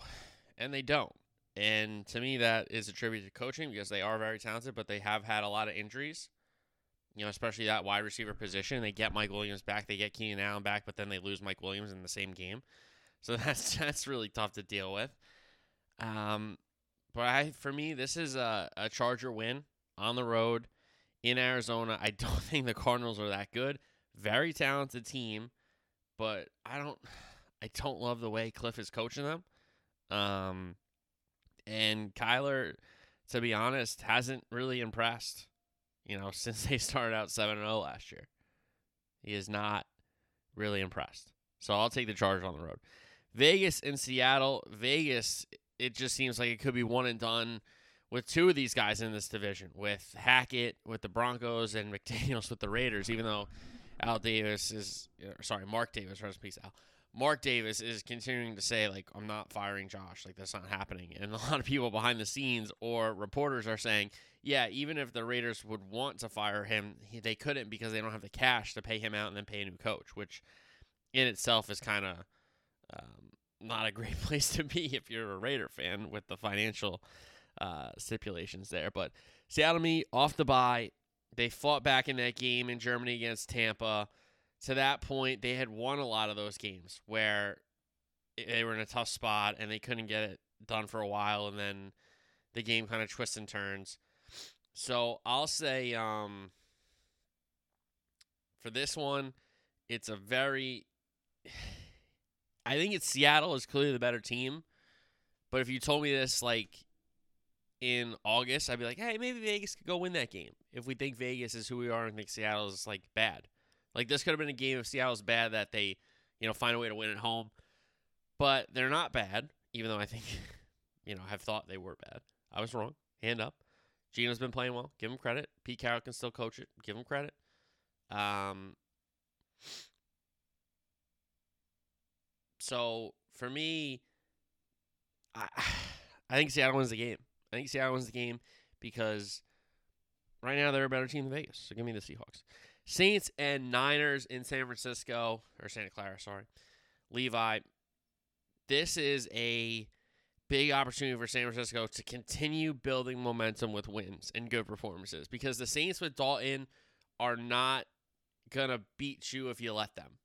and they don't. And to me, that is a tribute to coaching because they are very talented, but they have had a lot of injuries you know, especially that wide receiver position. They get Mike Williams back, they get Keenan Allen back, but then they lose Mike Williams in the same game. So [laughs] that's that's really tough to deal with. Um, but I, for me, this is a, a Charger win on the road in Arizona. I [laughs] don't think the Cardinals are that good. Very talented team, but I don't, [sighs] I don't love the way Cliff is coaching them. Um, and Kyler, to be honest, hasn't really impressed you know, [laughs] since they started out 7 0 last year. He is not really impressed. So I'll take the Chargers on the road. Vegas and Seattle. Vegas, it just seems like it could be one and done with two of these guys in this division, with Hackett with the Broncos and [laughs] McDaniels with the Raiders, even though Al Davis is, sorry, Mark Davis, rest in peace, Al. Mark Davis is continuing to say, like, I'm not firing Josh. Like, that's not happening. And a lot of people behind the scenes or reporters are saying, yeah, even if the Raiders would want to fire him, they couldn't because they don't have the cash to pay him out and then pay a new coach, which in itself is kind of um, not a [laughs] great place to be if you're a Raider fan with the financial uh, stipulations there. But Seattle me off the bye. They fought back in that game in Germany against Tampa. To that point, they had won a lot of those games where they were in a tough spot and they couldn't get it done for a while, and then the game kind of twists and turns. So I'll say um, for this one, it's a very. [sighs] I think it's Seattle is clearly the better team, but if you told me this like in August, I'd be like, hey, maybe Vegas could go win that game. If we think Vegas is who we are and think Seattle is like bad, like this could have been a game if Seattle's bad that they, you know, find a way to win at home, but they're not bad. Even though I think, [laughs] you know, have thought they were bad. I was wrong. Hand up. Geno's been playing well. Give him credit. Pete Carroll can still coach it. Give him credit. Um, so for me, I [sighs] I think Seattle wins the game. I think Seattle wins the game because right now they're a better team than Vegas. So give me the Seahawks. Saints and Niners in San Francisco or Santa Clara, sorry. Levi, this is a big opportunity for San Francisco to continue building momentum with wins and good performances because the Saints with Dalton are not gonna beat you if you let them.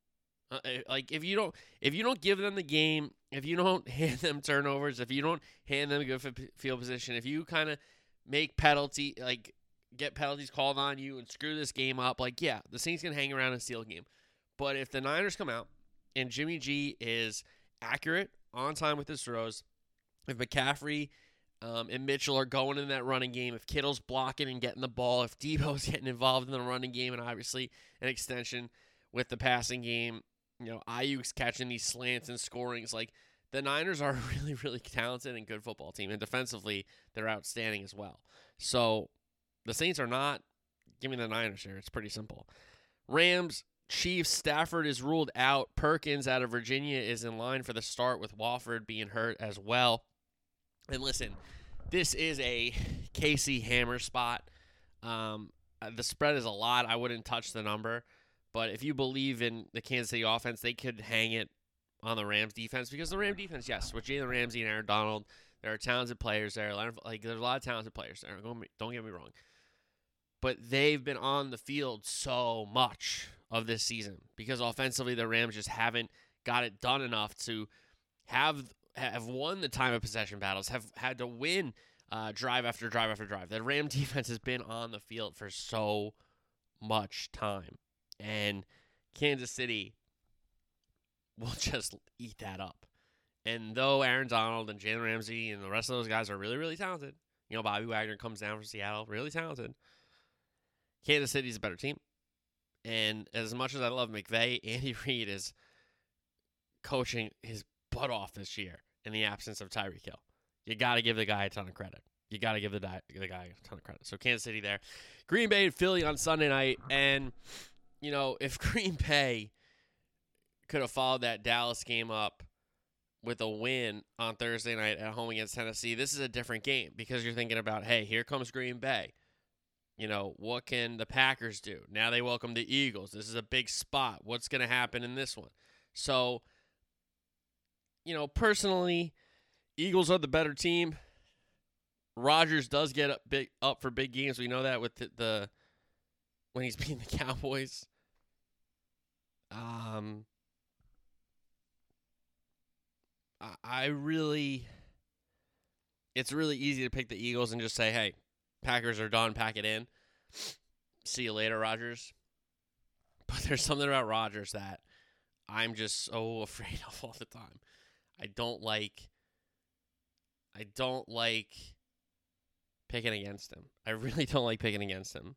Uh, eh, like if you don't if you don't give them the game, if you don't [laughs] hand them turnovers, if you don't hand them good field position, if you kind of make penalty like get penalties called on you and screw this game up, like yeah, the Saints can hang around and steal a game. But if the Niners come out and Jimmy G is accurate on time with his throws, if McCaffrey um, and Mitchell are going in that running game, if Kittle's blocking and getting the ball, if Deebo's [laughs] getting involved in the running game, and obviously an extension with the passing game, you know, Aiyuk's catching these slants and scorings. Like the Niners are [laughs] a really, really talented and good football team, and defensively they're outstanding as well. So the Saints are not. Give me the Niners here. It's pretty simple. Rams, Chiefs, Stafford is ruled out. Perkins out of Virginia is in line for the start with Wolford being hurt as well. And listen, this is a Casey Hammer spot. Um, uh, the spread is a lot. I wouldn't touch the number. But if you believe in the Kansas City offense, they could hang it on the Rams defense because the Ram defense, yes, with Jalen Ramsey and Aaron Donald, there are talented players there. Like there's a lot of talented players there. Don't get me wrong, but they've been on the field so much of this season because offensively the Rams just haven't got it done enough to have have won the time of possession battles, have had to win uh, drive after drive after drive. The Ram [laughs] defense has been on the field for so much time. And Kansas City will [laughs] just eat that up. And though Aaron Donald and Jalen Ramsey and the rest of those guys are really, really talented, you know, Bobby Wagner comes down from Seattle, really talented. Kansas City's a better team. And as much as I love McVay, [laughs] Andy Reid is coaching his butt off this year in the absence of Tyreek Hill. You got to give the guy a ton of credit. You got to give the, di- the guy a ton of credit. So Kansas City there. Green Bay and Philly on Sunday night. And you know, [laughs] if Green Bay could have followed that Dallas game up with a win on Thursday night at home against Tennessee, this is a different game because you're thinking about, hey, here comes Green Bay. You know, what can the Packers do? Now they welcome the Eagles. This is a big spot. What's going to happen in this one? So, you know, personally, Eagles are the better team. Rodgers does get up big up for big games. We know that with the, the when he's [laughs] beating the Cowboys. Um, I really, it's really easy to pick the Eagles and just say, "Hey, Packers are done. Pack it in. See you later, Rodgers." But [laughs] there's something about Rodgers that I'm just so [laughs] afraid of all the time. I don't like. I don't like picking against him. I really [laughs] don't like picking against him.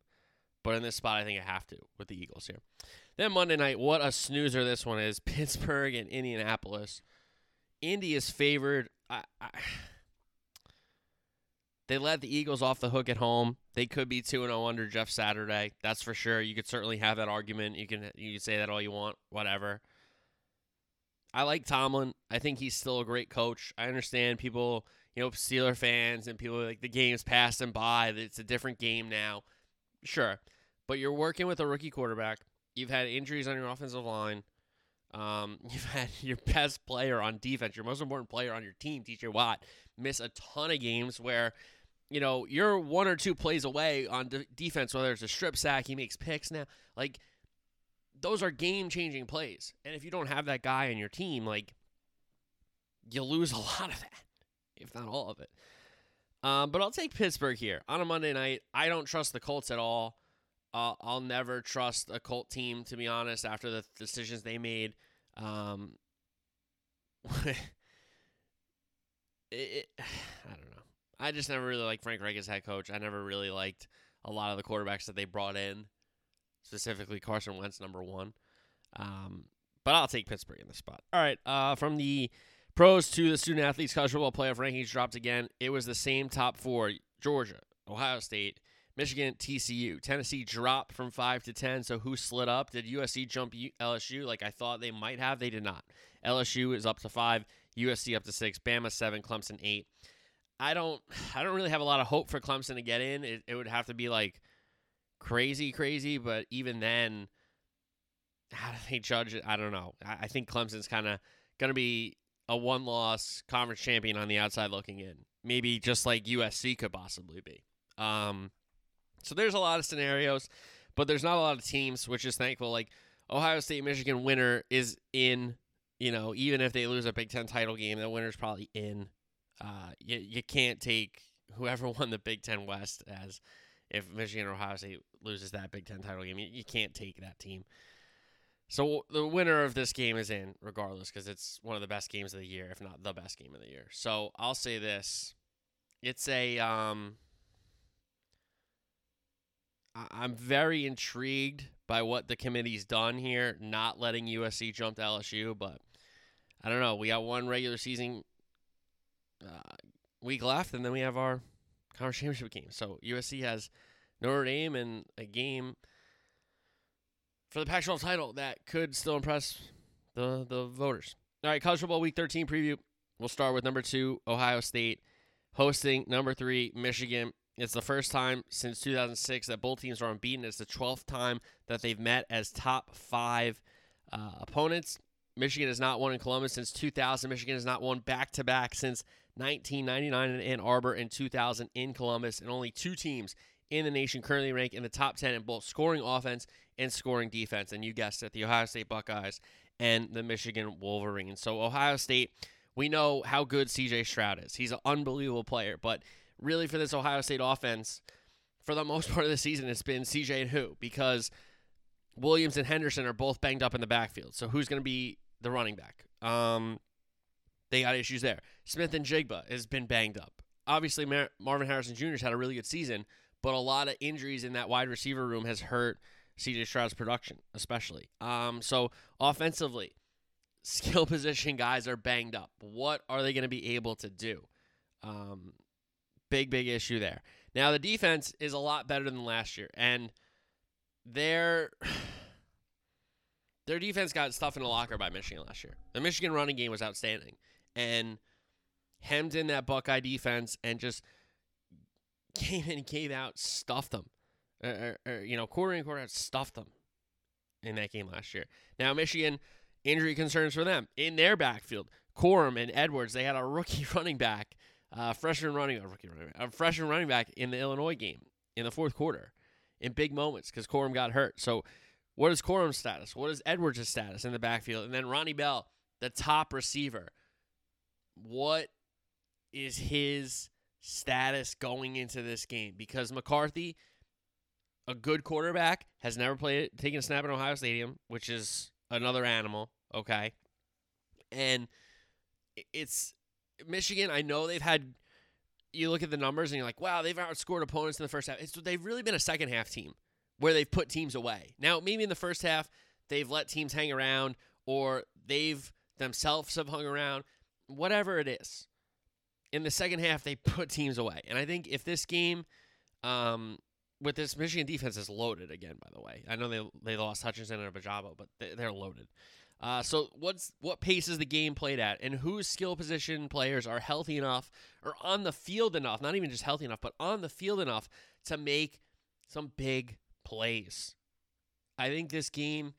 But in this spot, I think I have to with the Eagles here. Then Monday night, what a snoozer this one is. [laughs] Pittsburgh and Indianapolis. Indy is favored. I, I, [sighs] they let the Eagles off the hook at home. They could be 2 0 under Jeff Saturday. That's for sure. You could certainly have that argument. You can you can say that all you want, whatever. I like Tomlin. I think he's still a great coach. I understand people, you know, Steeler fans and people like the game's passed and by. It's a different game now. Sure. But you're working with a rookie quarterback. You've had injuries on your offensive line. Um, [laughs] you've had your best player on defense, your most important player on your team, TJ Watt, miss a ton of games where, you know, you're one or two plays away on de- defense, whether it's a strip sack, he makes picks now. Like, those are game changing plays. And if you don't have that guy on your team, like, you lose [laughs] a lot of that, if not all of it. Um, but I'll take Pittsburgh here on a Monday night. I don't trust the Colts at all. Uh, I'll never trust a Colt team, to be honest, after the decisions they made. Um, [laughs] it, it, [sighs] I don't know. I just never really liked Frank Reich as head coach. I never really liked a lot of the quarterbacks that they brought in, specifically Carson Wentz, number one. Um, but I'll take Pittsburgh in the spot. All right. Uh, from the pros to the student athletes college football playoff rankings dropped again. It was the same top four: Georgia, Ohio State, Michigan, TCU. Tennessee dropped from 5 to 10. So who slid up? Did USC jump LSU like I thought they might have? They did not. LSU is up to 5, USC up to 6, Bama 7, Clemson 8. I don't [sighs] I don't really have a lot of hope for Clemson to get in. It, it would have to be like crazy crazy, but even then how do they judge it? I don't know. I, I think Clemson's kind of going to be a one-loss conference champion on the outside looking in. Maybe just like USC could possibly be. Um, so there's a lot of scenarios, but there's not a lot of teams, which is thankful. Like Ohio State, Michigan winner is in. You know, even if they lose a Big Ten title game, the winner's probably in. Uh, you you can't take whoever [laughs] won the Big Ten West as if Michigan or Ohio State loses that Big Ten title game. You, you can't take that team. So the winner of this game is in, regardless, because it's one of the best games of the year, if not the best game of the year. So I'll say this: it's a um. I'm very intrigued by what the committee's done here, not letting USC jump to LSU, but I don't know. We got one regular season uh, week left, and then we have our conference championship game. So USC has Notre Dame and a game for the Pac-12 title that could still impress the the voters. All right, college football week 13 preview. We'll start with number two, Ohio State, hosting number three, Michigan. It's the first time since 2006 that both teams are unbeaten. It's the 12th time that they've met as top five uh, opponents. Michigan has not won in Columbus since 2000. Michigan has not won back to back since 1999 in Ann Arbor and 2000 in Columbus. And only two teams in the nation currently ranked in the top 10 in both scoring offense and scoring defense. And you guessed it, the Ohio State Buckeyes and the Michigan Wolverines. So, Ohio State, we know how good CJ Stroud is. He's an unbelievable player. But really, for this Ohio State offense, for the most [laughs] part of the season, it's been CJ and who? Because Williams and Henderson are both banged up in the backfield. So, who's going to be the running back? Um, they got issues there. Smith-Njigba has been banged up. Obviously, Mar- Marvin Harrison Jr. has had a really good season, but a lot of injuries in that wide receiver room has hurt CJ Stroud's production, especially. Um, so offensively, skill [laughs] position guys are banged up. What are they going to be able to do? Um, big, big issue there. Now the defense is a lot better than last year, and their [sighs] their defense got stuff in the locker by Michigan last year. The Michigan running game was outstanding, and hemmed in that Buckeye defense and just came in, came out, stuffed them. Or, or, or, you know, quarter in quarter out, stuffed them in that game last year. Now Michigan injury concerns for them in their backfield. Corum and Edwards, they had a rookie [laughs] running back, uh, freshman running, a rookie running back, a freshman running back in the Illinois game in the fourth quarter, in big moments because Corum got hurt. So, what is Corum's status? What is Edwards' status in the backfield? And then Ronnie Bell, the top receiver. What is his status going into this game? Because McCarthy, a good quarterback, has never played taken a snap in Ohio Stadium, which is another animal. Okay, and it's Michigan. I know they've had. You look at the numbers and you're like, wow, they've outscored opponents in the first half. It's, they've really been a second half team where they've put teams away. Now, maybe in the first half they've let teams hang around, or they've themselves have hung around. Whatever it is, in the second half they put teams away. And I think if this game, um, with this Michigan defense is loaded again. By the way, I know they they lost Hutchinson and Ojabo, but they, they're loaded. Uh, so what's what pace is the game played at, and whose skill position players are healthy enough or on the field enough, not even just healthy enough, but on the field enough to make some big plays. I think this game,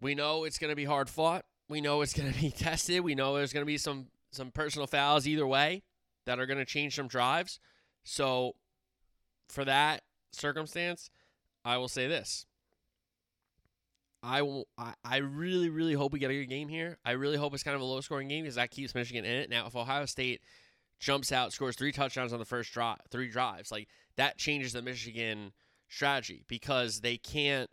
we know it's going to be hard fought. We know it's going to be [laughs] tested. We know there's going to be some some personal fouls either way that are going to change some drives. So for that circumstance, I will say this. I will. I, I really, really hope we get a good game here. I really hope it's kind of a low scoring game because that keeps Michigan in it. Now, if Ohio State jumps out, scores three touchdowns on the first drive, three drives, like that changes the Michigan strategy because they can't.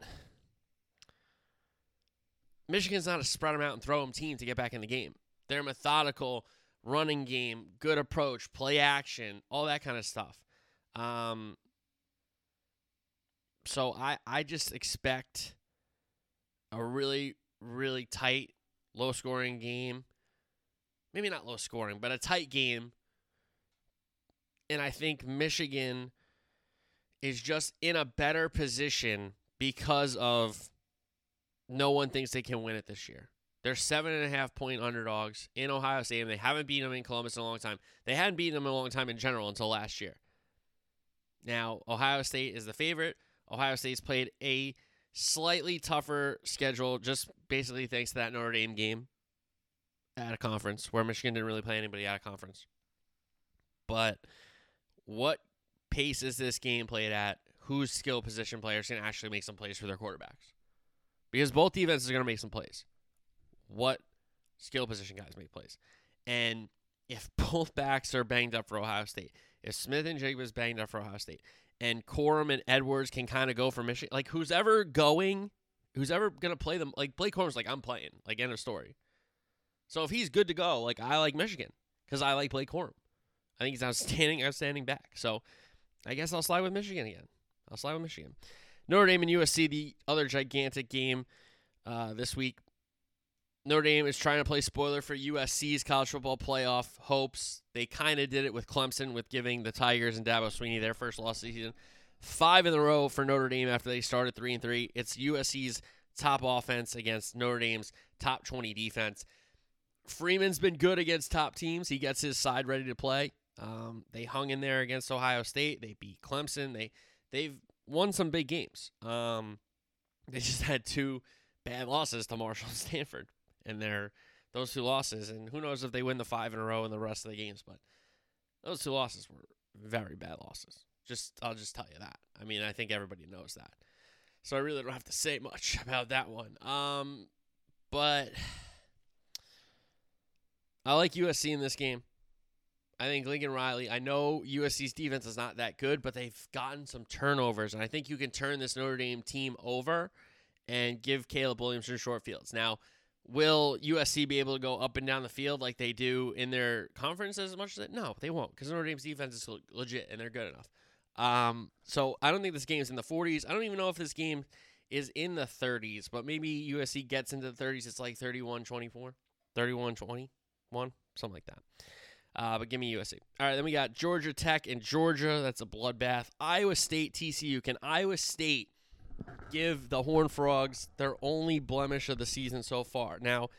Michigan's not a spread them out and throw them team to get back in the game. They're methodical, running game, good approach, play action, all that kind of stuff. Um, so I I just expect a really really tight, low scoring game. Maybe not low scoring, but a tight game. And I think Michigan is just in a better position because of no one thinks they can win it this year. They're seven and a half point underdogs in Ohio State, and they haven't beaten them in Columbus in a long time. They hadn't beaten them in a long time in general until last year. Now, Ohio State is the favorite. Ohio State's played a slightly tougher schedule, just basically thanks to that Notre Dame game at a conference where Michigan didn't really play anybody at a conference. But what pace is this game played at? Whose skill position players can actually make some plays for their quarterbacks? Because both defenses are going to make some plays. What skill position guys make plays? And if [laughs] both backs are banged up for Ohio State, if Smith-Njigba is banged up for Ohio State, and Corum and Edwards can kind of go for Michigan, like who's ever going, who's ever gonna play them, like Blake Corum's like I'm playing, like end of story. So if he's good to go, like I like Michigan because I like Blake Corum. I think he's outstanding, outstanding back. So I guess I'll slide with Michigan again. I'll slide with Michigan. Notre Dame and USC, the other gigantic game uh, this week. Notre Dame is trying to play spoiler for USC's college football playoff hopes. They kind of did it with Clemson with giving the Tigers and Dabo Swinney their first loss of the season. Five in a row for Notre Dame after they started three and three. It's USC's top offense against Notre Dame's top 20 defense. Freeman's been good against top teams. He gets his side ready to play. Um, they hung in there against Ohio State. They beat Clemson. They they've won some big games. Um, they just had two bad losses to Marshall and Stanford, and they're those two losses. And who knows if they win the five in a row in the rest of the games? But those two losses were very bad losses. Just I'll just tell you that. I mean, I think everybody knows that. So I really don't have to say much [laughs] about that one. Um, but [sighs] I like USC in this game. I think Lincoln Riley, I know USC's defense is not that good, but they've gotten some turnovers, and I think you can turn this Notre Dame team over and give Caleb Williamson short fields. Now, will USC be able to go up and down the field like they do in their conferences as much as that? No, they won't, because Notre Dame's defense is legit and they're good enough. Um, so I don't think this game's in the 40s. I don't even know if this game is in the 30s, but maybe USC gets into the 30s. It's like 31 24, 31 21, something like that. Uh, but give me USC. All right, then we got Georgia Tech and Georgia. That's a bloodbath. Iowa State, TCU. Can Iowa State give the Horn Frogs their only blemish of the season so far? Now,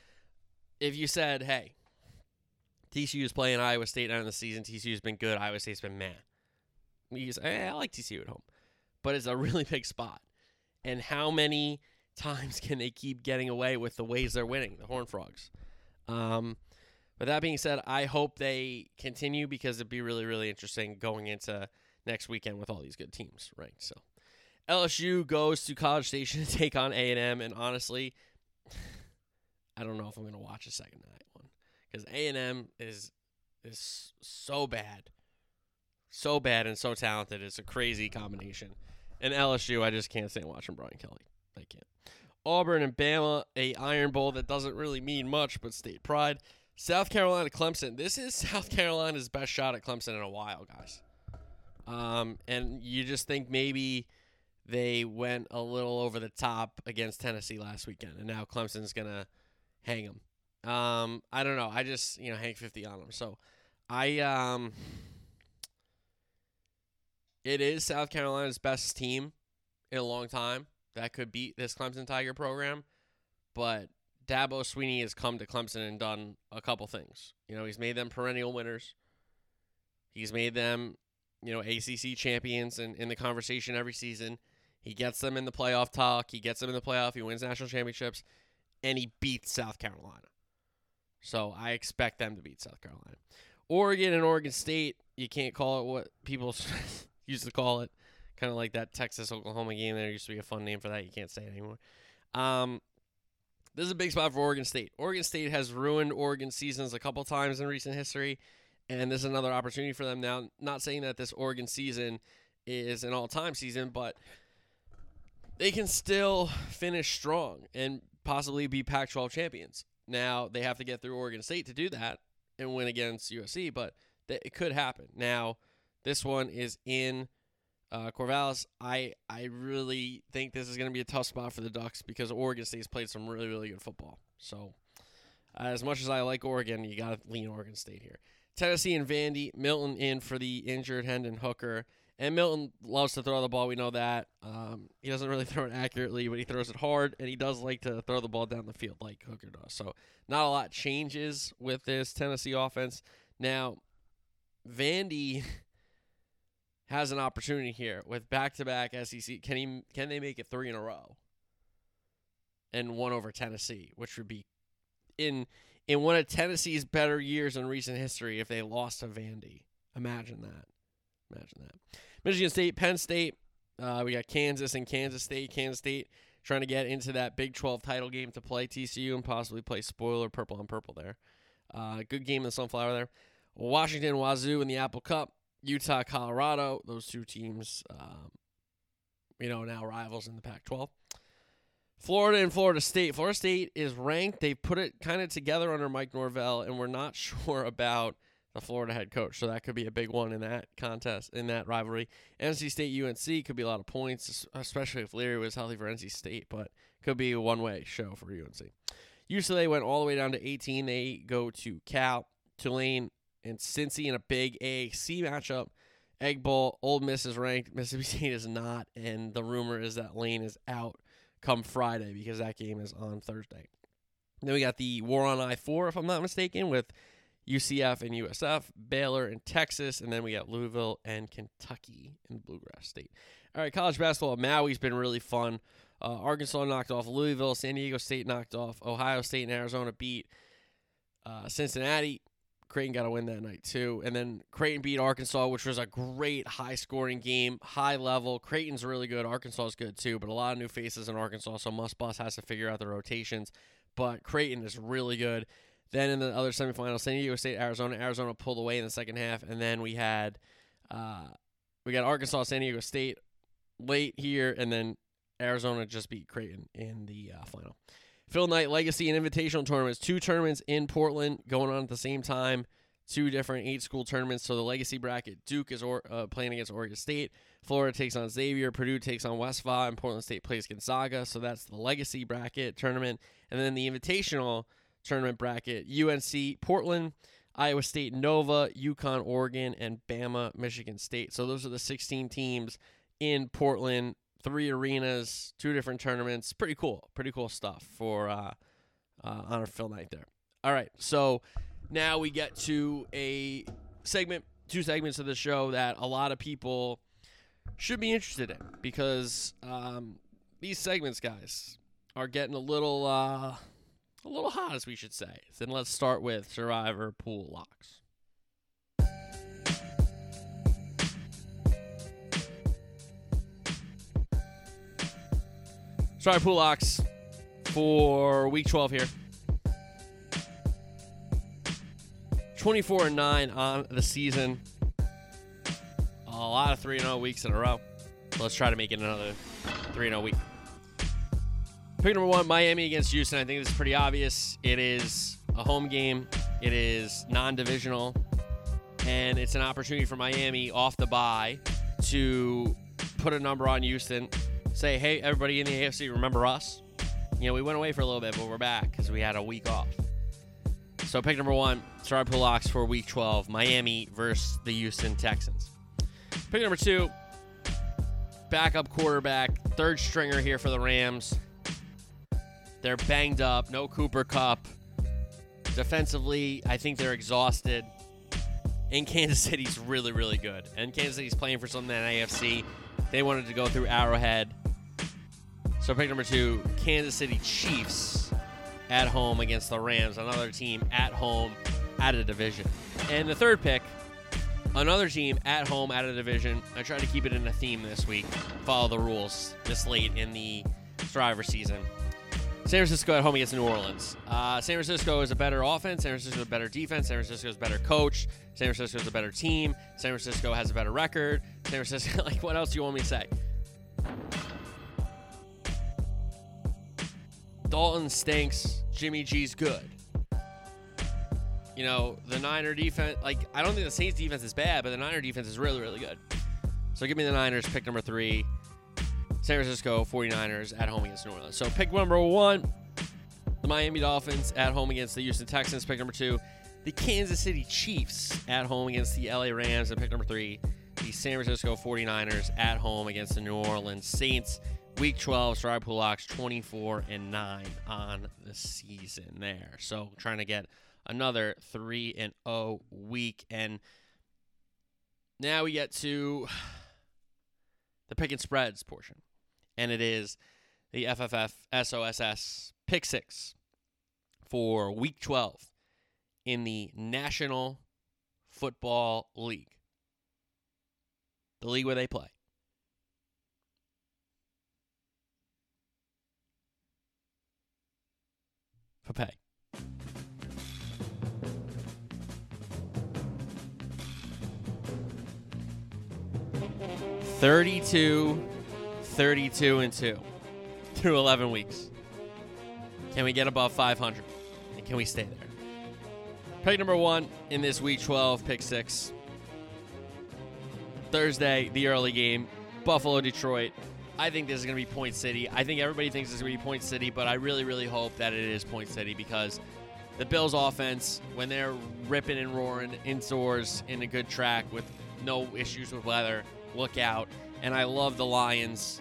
if you said, hey, TCU is playing Iowa State out of the season, TCU's been good, Iowa State's been mad. You say, hey, I like TCU at home. But it's a [laughs] really big spot. And how many times can they keep getting away with the ways they're winning, the Horn Frogs? Um, but that being said, I hope they continue because it'd be really, really interesting going into next weekend with all these good teams, right? So LSU goes to College Station [laughs] to take on A and M, and honestly, [sighs] I don't know if I'm going to watch a second night one because A and M is is so bad, so bad and so talented. It's a crazy combination. And LSU, I just can't stand watching Brian Kelly. I can't. Auburn and Bama, a Iron Bowl that doesn't really mean much, but state pride. South Carolina, Clemson. This is [laughs] South Carolina's best shot at Clemson in a while, guys. Um, and you just think maybe they went a little over the top against Tennessee last weekend, and now Clemson's gonna hang them. Um, I don't know. I just you know hang fifty on them. So I um, it is South Carolina's best team in a long time that could beat this Clemson Tiger program, but Dabo Swinney has come to Clemson and done a couple things. You know, he's made them perennial winners. He's made them, you know, ACC champions and in, in the conversation every season. He gets them in the playoff talk. He gets them in the playoff. He wins national championships, and he beats South Carolina. So I expect them to beat South Carolina. Oregon and Oregon State, you can't call it what people [laughs] used to call it. Kind of like that Texas Oklahoma game. There used to be a fun name for that. You can't say it anymore. Um, this is a big spot for Oregon State. Oregon State has ruined Oregon seasons a couple times in recent history, and this is another opportunity for them now. Not saying that this Oregon season is an all time season, but they can still finish strong and possibly be Pac 12 champions. Now, they have to get through Oregon State to do that and win against USC, but it could happen. Now, this one is in uh, Corvallis, I I really think this is going to be a tough spot for the Ducks because Oregon State's played some really really good football. So, uh, as much as I like Oregon, you got to lean Oregon State here. Tennessee and Vandy, Milton in for the injured Hendon Hooker. And Milton loves to throw the ball. We know that. Um, he doesn't really [laughs] throw it accurately, but he throws it hard, and he does like to throw the ball down the field like Hooker does. So, not a lot changes with this Tennessee offense. Now, Vandy [laughs] has an opportunity here with back-to-back SEC. Can he? Can they make it three in a row? And one over Tennessee, which would be in in one of Tennessee's better years in recent history if they lost to Vandy. Imagine that. Imagine that. Michigan State, Penn State. Uh, we got Kansas and Kansas State. Kansas State trying to get into that Big 12 title game to play TCU and possibly play spoiler purple on purple there. Uh, good game in the Sunflower there. Washington, Wazzu in the Apple Cup. Utah, Colorado, those two teams, um, you know, now rivals in the Pac 12. Florida and Florida State. Florida State is ranked. They put it kind of together under Mike Norvell, and we're not [laughs] sure about the Florida head coach. So that could be a big one in that contest, in that rivalry. NC State UNC could be a lot of points, especially if Leary was healthy for NC State, but could be a one way show for UNC. UCLA went all the way down to 18. They go to Cal, Tulane, and Cincy in a big AAC matchup. Egg Bowl, Ole Miss is ranked, [laughs] Mississippi State is not, and the rumor is that Lane is out come Friday because that game is on Thursday. Then we got the War on I 4, if I'm not mistaken, with UCF and USF, Baylor and Texas, and then we got Louisville and Kentucky in Bluegrass State. All right, college basketball. Maui's been really fun. Uh, Arkansas knocked off Louisville. San Diego State knocked off Ohio State and Arizona beat uh, Cincinnati. Creighton got a win that night too, and then Creighton beat Arkansas, which was a great high-scoring game, high level. Creighton's really good. Arkansas is good too, but a lot of new faces in Arkansas, so Muss Bus has to figure out the rotations. But Creighton is really good. Then in the other semifinals, San Diego State, Arizona. Arizona pulled away in the second half, and then we had uh, we got Arkansas, San Diego State late here, and then Arizona just beat Creighton in the uh, final. Phil Knight Legacy and Invitational tournaments. Two tournaments in Portland going on at the same time. Two different eight school tournaments. So the Legacy bracket, Duke is or, uh, playing against Oregon State. Florida takes on Xavier. Purdue takes on Westphal. And Portland State plays Gonzaga. So that's the Legacy bracket tournament. And then the Invitational tournament bracket, UNC, Portland, Iowa State, Nova, UConn, Oregon, and Bama, Michigan State. So those are the 16 teams in Portland three arenas, two different tournaments. Pretty cool. Pretty cool stuff for uh, uh, Honor Phil Knight there. All right, so now we get to a segment, two segments of the show that a lot of people should be interested in because um, these segments, guys, are getting a little uh, a little hot, as we should say. Then let's start with Survivor Pool Locks. Sorry, pool locks for week 12 here. 24 and 9 on the season. A lot of 3 0 weeks in a row. Let's try to make it another 3 0 week. Pick number one Miami against Houston. I think this is pretty obvious. It is a home game, it is non divisional, and it's an opportunity for Miami off the bye to put a number on Houston say, hey, everybody in the AFC, remember us? You know, we went away for a little bit, but we're back because we had a week off. So pick number one, pool locks for week 12, Miami versus the Houston Texans. Pick number two, backup quarterback, third stringer here for the Rams. They're banged up, no Cooper Kupp. Defensively, I think they're exhausted. In Kansas City's really, really good. And Kansas City's playing for something in AFC. They wanted to go through Arrowhead. So pick number two, Kansas City Chiefs at home against the Rams, another team at home at a division. And the third pick, another team at home at a division. I tried to keep it in a theme this week, follow the rules this late in the driver season. San Francisco at home against New Orleans. Uh, San Francisco is a better offense. San Francisco is a better defense. San Francisco is a better coach. San Francisco is a better team. San Francisco has a better record. San Francisco, [laughs] like, what else do you want me to say? Dalton stinks. Jimmy G's good. You know, the Niner defense, like, I don't think the Saints defense is bad, but the Niner defense is really, really good. So give me the Niners, pick number three. San Francisco 49ers at home against New Orleans. So pick number one, the Miami Dolphins at home against the Houston Texans. Pick number two, the Kansas City Chiefs at home against the LA Rams. And pick number three, the San Francisco 49ers at home against the New Orleans Saints. Week 12, Strawberry Pool Locks 24 and 9 on the season there. So trying to get another 3 and 0 week. And now we get to the pick and spreads portion. And it is the FFF SOSS pick six for week 12 in the National Football League, the league where they play. For pay. Thirty-two, thirty-two, and two through eleven weeks. Can we get above five hundred? And can we stay there? Pick number one in this week 12, pick six. Thursday, the early game, Buffalo, Detroit. I think this is going to be Point City. I think everybody thinks it's going to be Point City, but I really, really hope that it is Point City because the Bills' offense, when they're ripping and roaring indoors in a good track with no issues with weather, look out. And I love the Lions.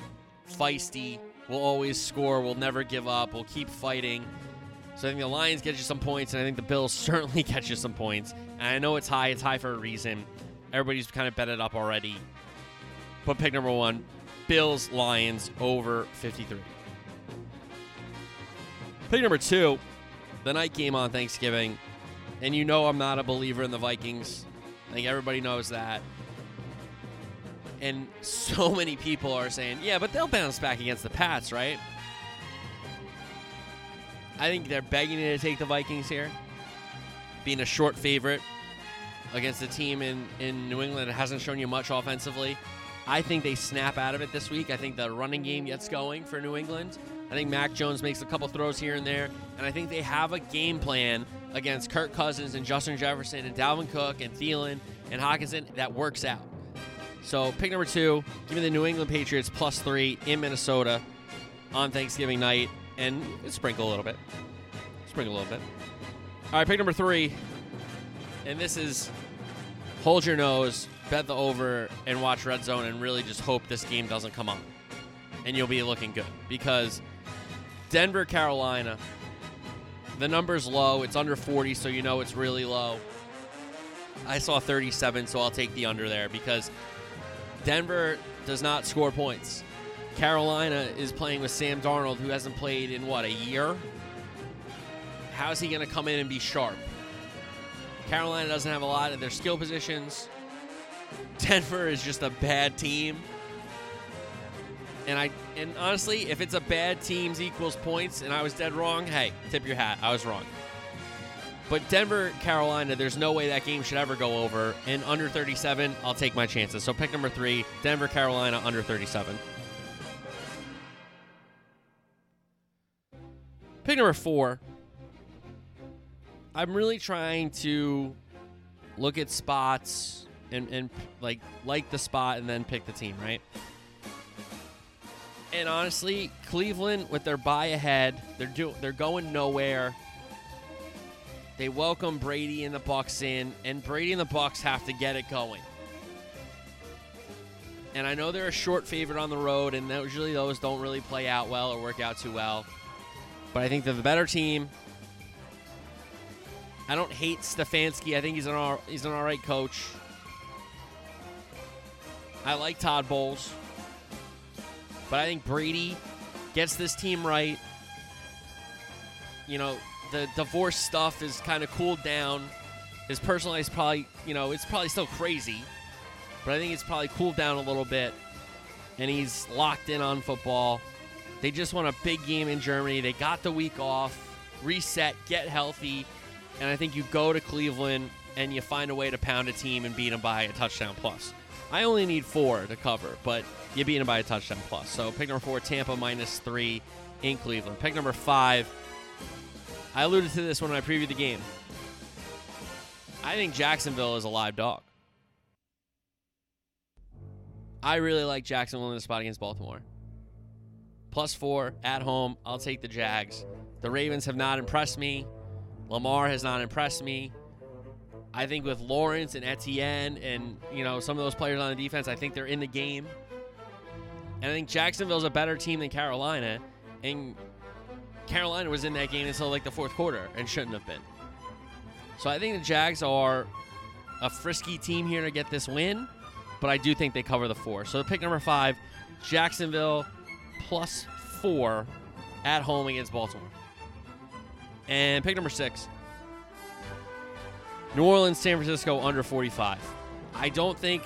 Feisty, will always score, will never give up, will keep fighting. So I think the Lions get you some points, and I think the Bills [laughs] certainly get you some points. And I know it's high, it's high for a reason. Everybody's kind of bet it up already. But pick number one Bills, Lions over 53. Pick number two the night game on Thanksgiving. And you know I'm not a believer in the Vikings. I think everybody knows that. And so [laughs] many people are saying, yeah, but they'll bounce back against the Pats, right? I think they're begging you to take the Vikings here, being a short favorite against a team in, in New England that hasn't shown you much offensively. I think they snap out of it this week. I think the running game gets going for New England. I think Mac Jones makes a couple throws here and there, and I think they have a game plan against Kirk Cousins and Justin Jefferson and Dalvin Cook and Thielen and Hockenson that works out. So pick number two, give me the New England Patriots plus three in Minnesota on Thanksgiving night, and sprinkle a little bit. Sprinkle a little bit. All right, pick number three, and this is hold your nose, bet the over, and watch Red Zone, and really just hope this game doesn't come on, and you'll be looking good because Denver, Carolina. The number's low. It's under 40, so you know it's really low. I saw 37, so I'll take the under there because Denver does not score points. Carolina is playing with Sam Darnold, who hasn't played in what, a year? How's he going to come in and be sharp? Carolina doesn't have a lot of their skill positions. Denver is just a bad team. And I and honestly, if it's a bad teams equals points and I was dead wrong, hey, tip your hat. I was wrong. But Denver, Carolina, there's no way that game should ever go over. And under 37, I'll take my chances. So pick number three, Denver, Carolina, under 37. Pick number four. I'm really trying to look at spots and, and like like the spot and then pick the team, right? And honestly, Cleveland with their bye ahead, they're do they're going nowhere. They welcome Brady and the Bucs in, and Brady and the Bucs have to get it going. And I know they're a short favorite on the road, and usually those don't really play out well or work out too well. But I think they're the better team. I don't hate Stefanski. I think he's an all, he's an all right coach. I like Todd Bowles. But I think Brady gets this team right. You know, the divorce stuff is kind of cooled down. His personal life is probably, you know, it's probably still crazy, but I think it's probably cooled down a little bit. And he's locked in on football. They just won a big game in Germany. They got the week off, reset, get healthy, and I think you go to Cleveland and you find a way to pound a team and beat them by a touchdown plus. I only need four to cover, but you beat them by a touchdown plus. So pick number four, Tampa minus three in Cleveland. Pick number five, I alluded to this when I previewed the game. I think Jacksonville is a live dog. I really like Jacksonville in the spot against Baltimore. Plus four at home. I'll take the Jags. The Ravens have not impressed me. Lamar has not impressed me. I think with Lawrence and Etienne and you know some of those players on the defense, I think they're in the game. And I think Jacksonville's a better team than Carolina. And Carolina was in that game until like the fourth quarter and shouldn't have been. So I think the Jags are a frisky team here to get this win, but I do think they cover the four. So pick number five, Jacksonville plus four at home against Baltimore. And pick number six, New Orleans, San Francisco under 45. I don't think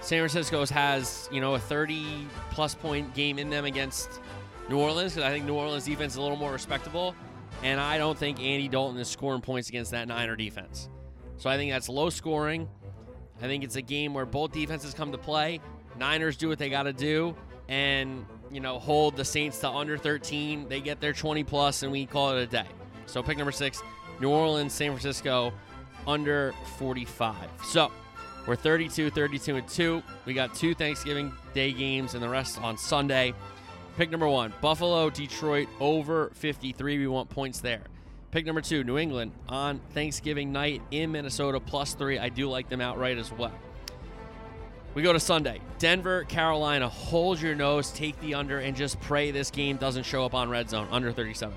San Francisco has, you know, a 30 plus point game in them against New Orleans because I think New Orleans defense is a little more respectable. And I don't think Andy Dalton is scoring points against that Niner defense. So I think that's low scoring. I think it's a game where both defenses come to play. Niners do what they got to do and, you know, hold the Saints to under 13. They get their 20 plus and we call it a day. So pick number six New Orleans, San Francisco under 45. So we're 32, 32, and 2. We got two Thanksgiving Day games and the rest on Sunday. Pick number one Buffalo, Detroit over 53. We want points there. Pick number two New England on Thanksgiving night in Minnesota plus three. I do like them outright as well. We go to Sunday. Denver, Carolina. Hold your nose, take the under, and just pray this game doesn't show up on red zone under 37.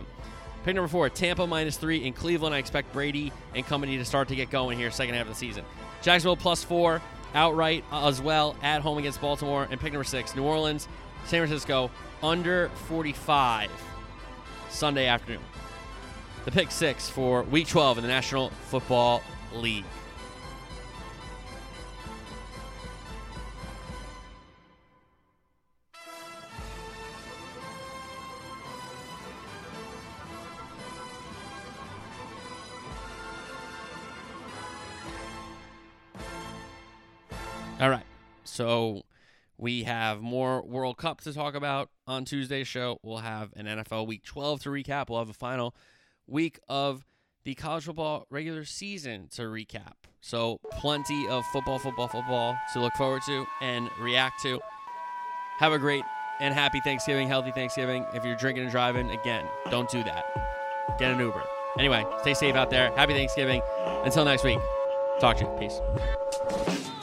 Pick number four, Tampa minus three in Cleveland. I expect Brady and company to start to get going here second half of the season. Jacksonville plus four outright as well at home against Baltimore. And pick number six, New Orleans, San Francisco under 45 Sunday afternoon. The pick six for week 12 in the National Football League. All right. So we have more World Cup to talk about on Tuesday's show. We'll have an NFL Week 12 to recap. We'll have a final week of the college football regular season to recap. So, plenty of football, football, football to look forward to and react to. Have a great and happy Thanksgiving, healthy Thanksgiving. If you're drinking and driving, again, don't do that. Get an Uber. Anyway, stay safe out there. Happy Thanksgiving. Until next week, talk to you. Peace.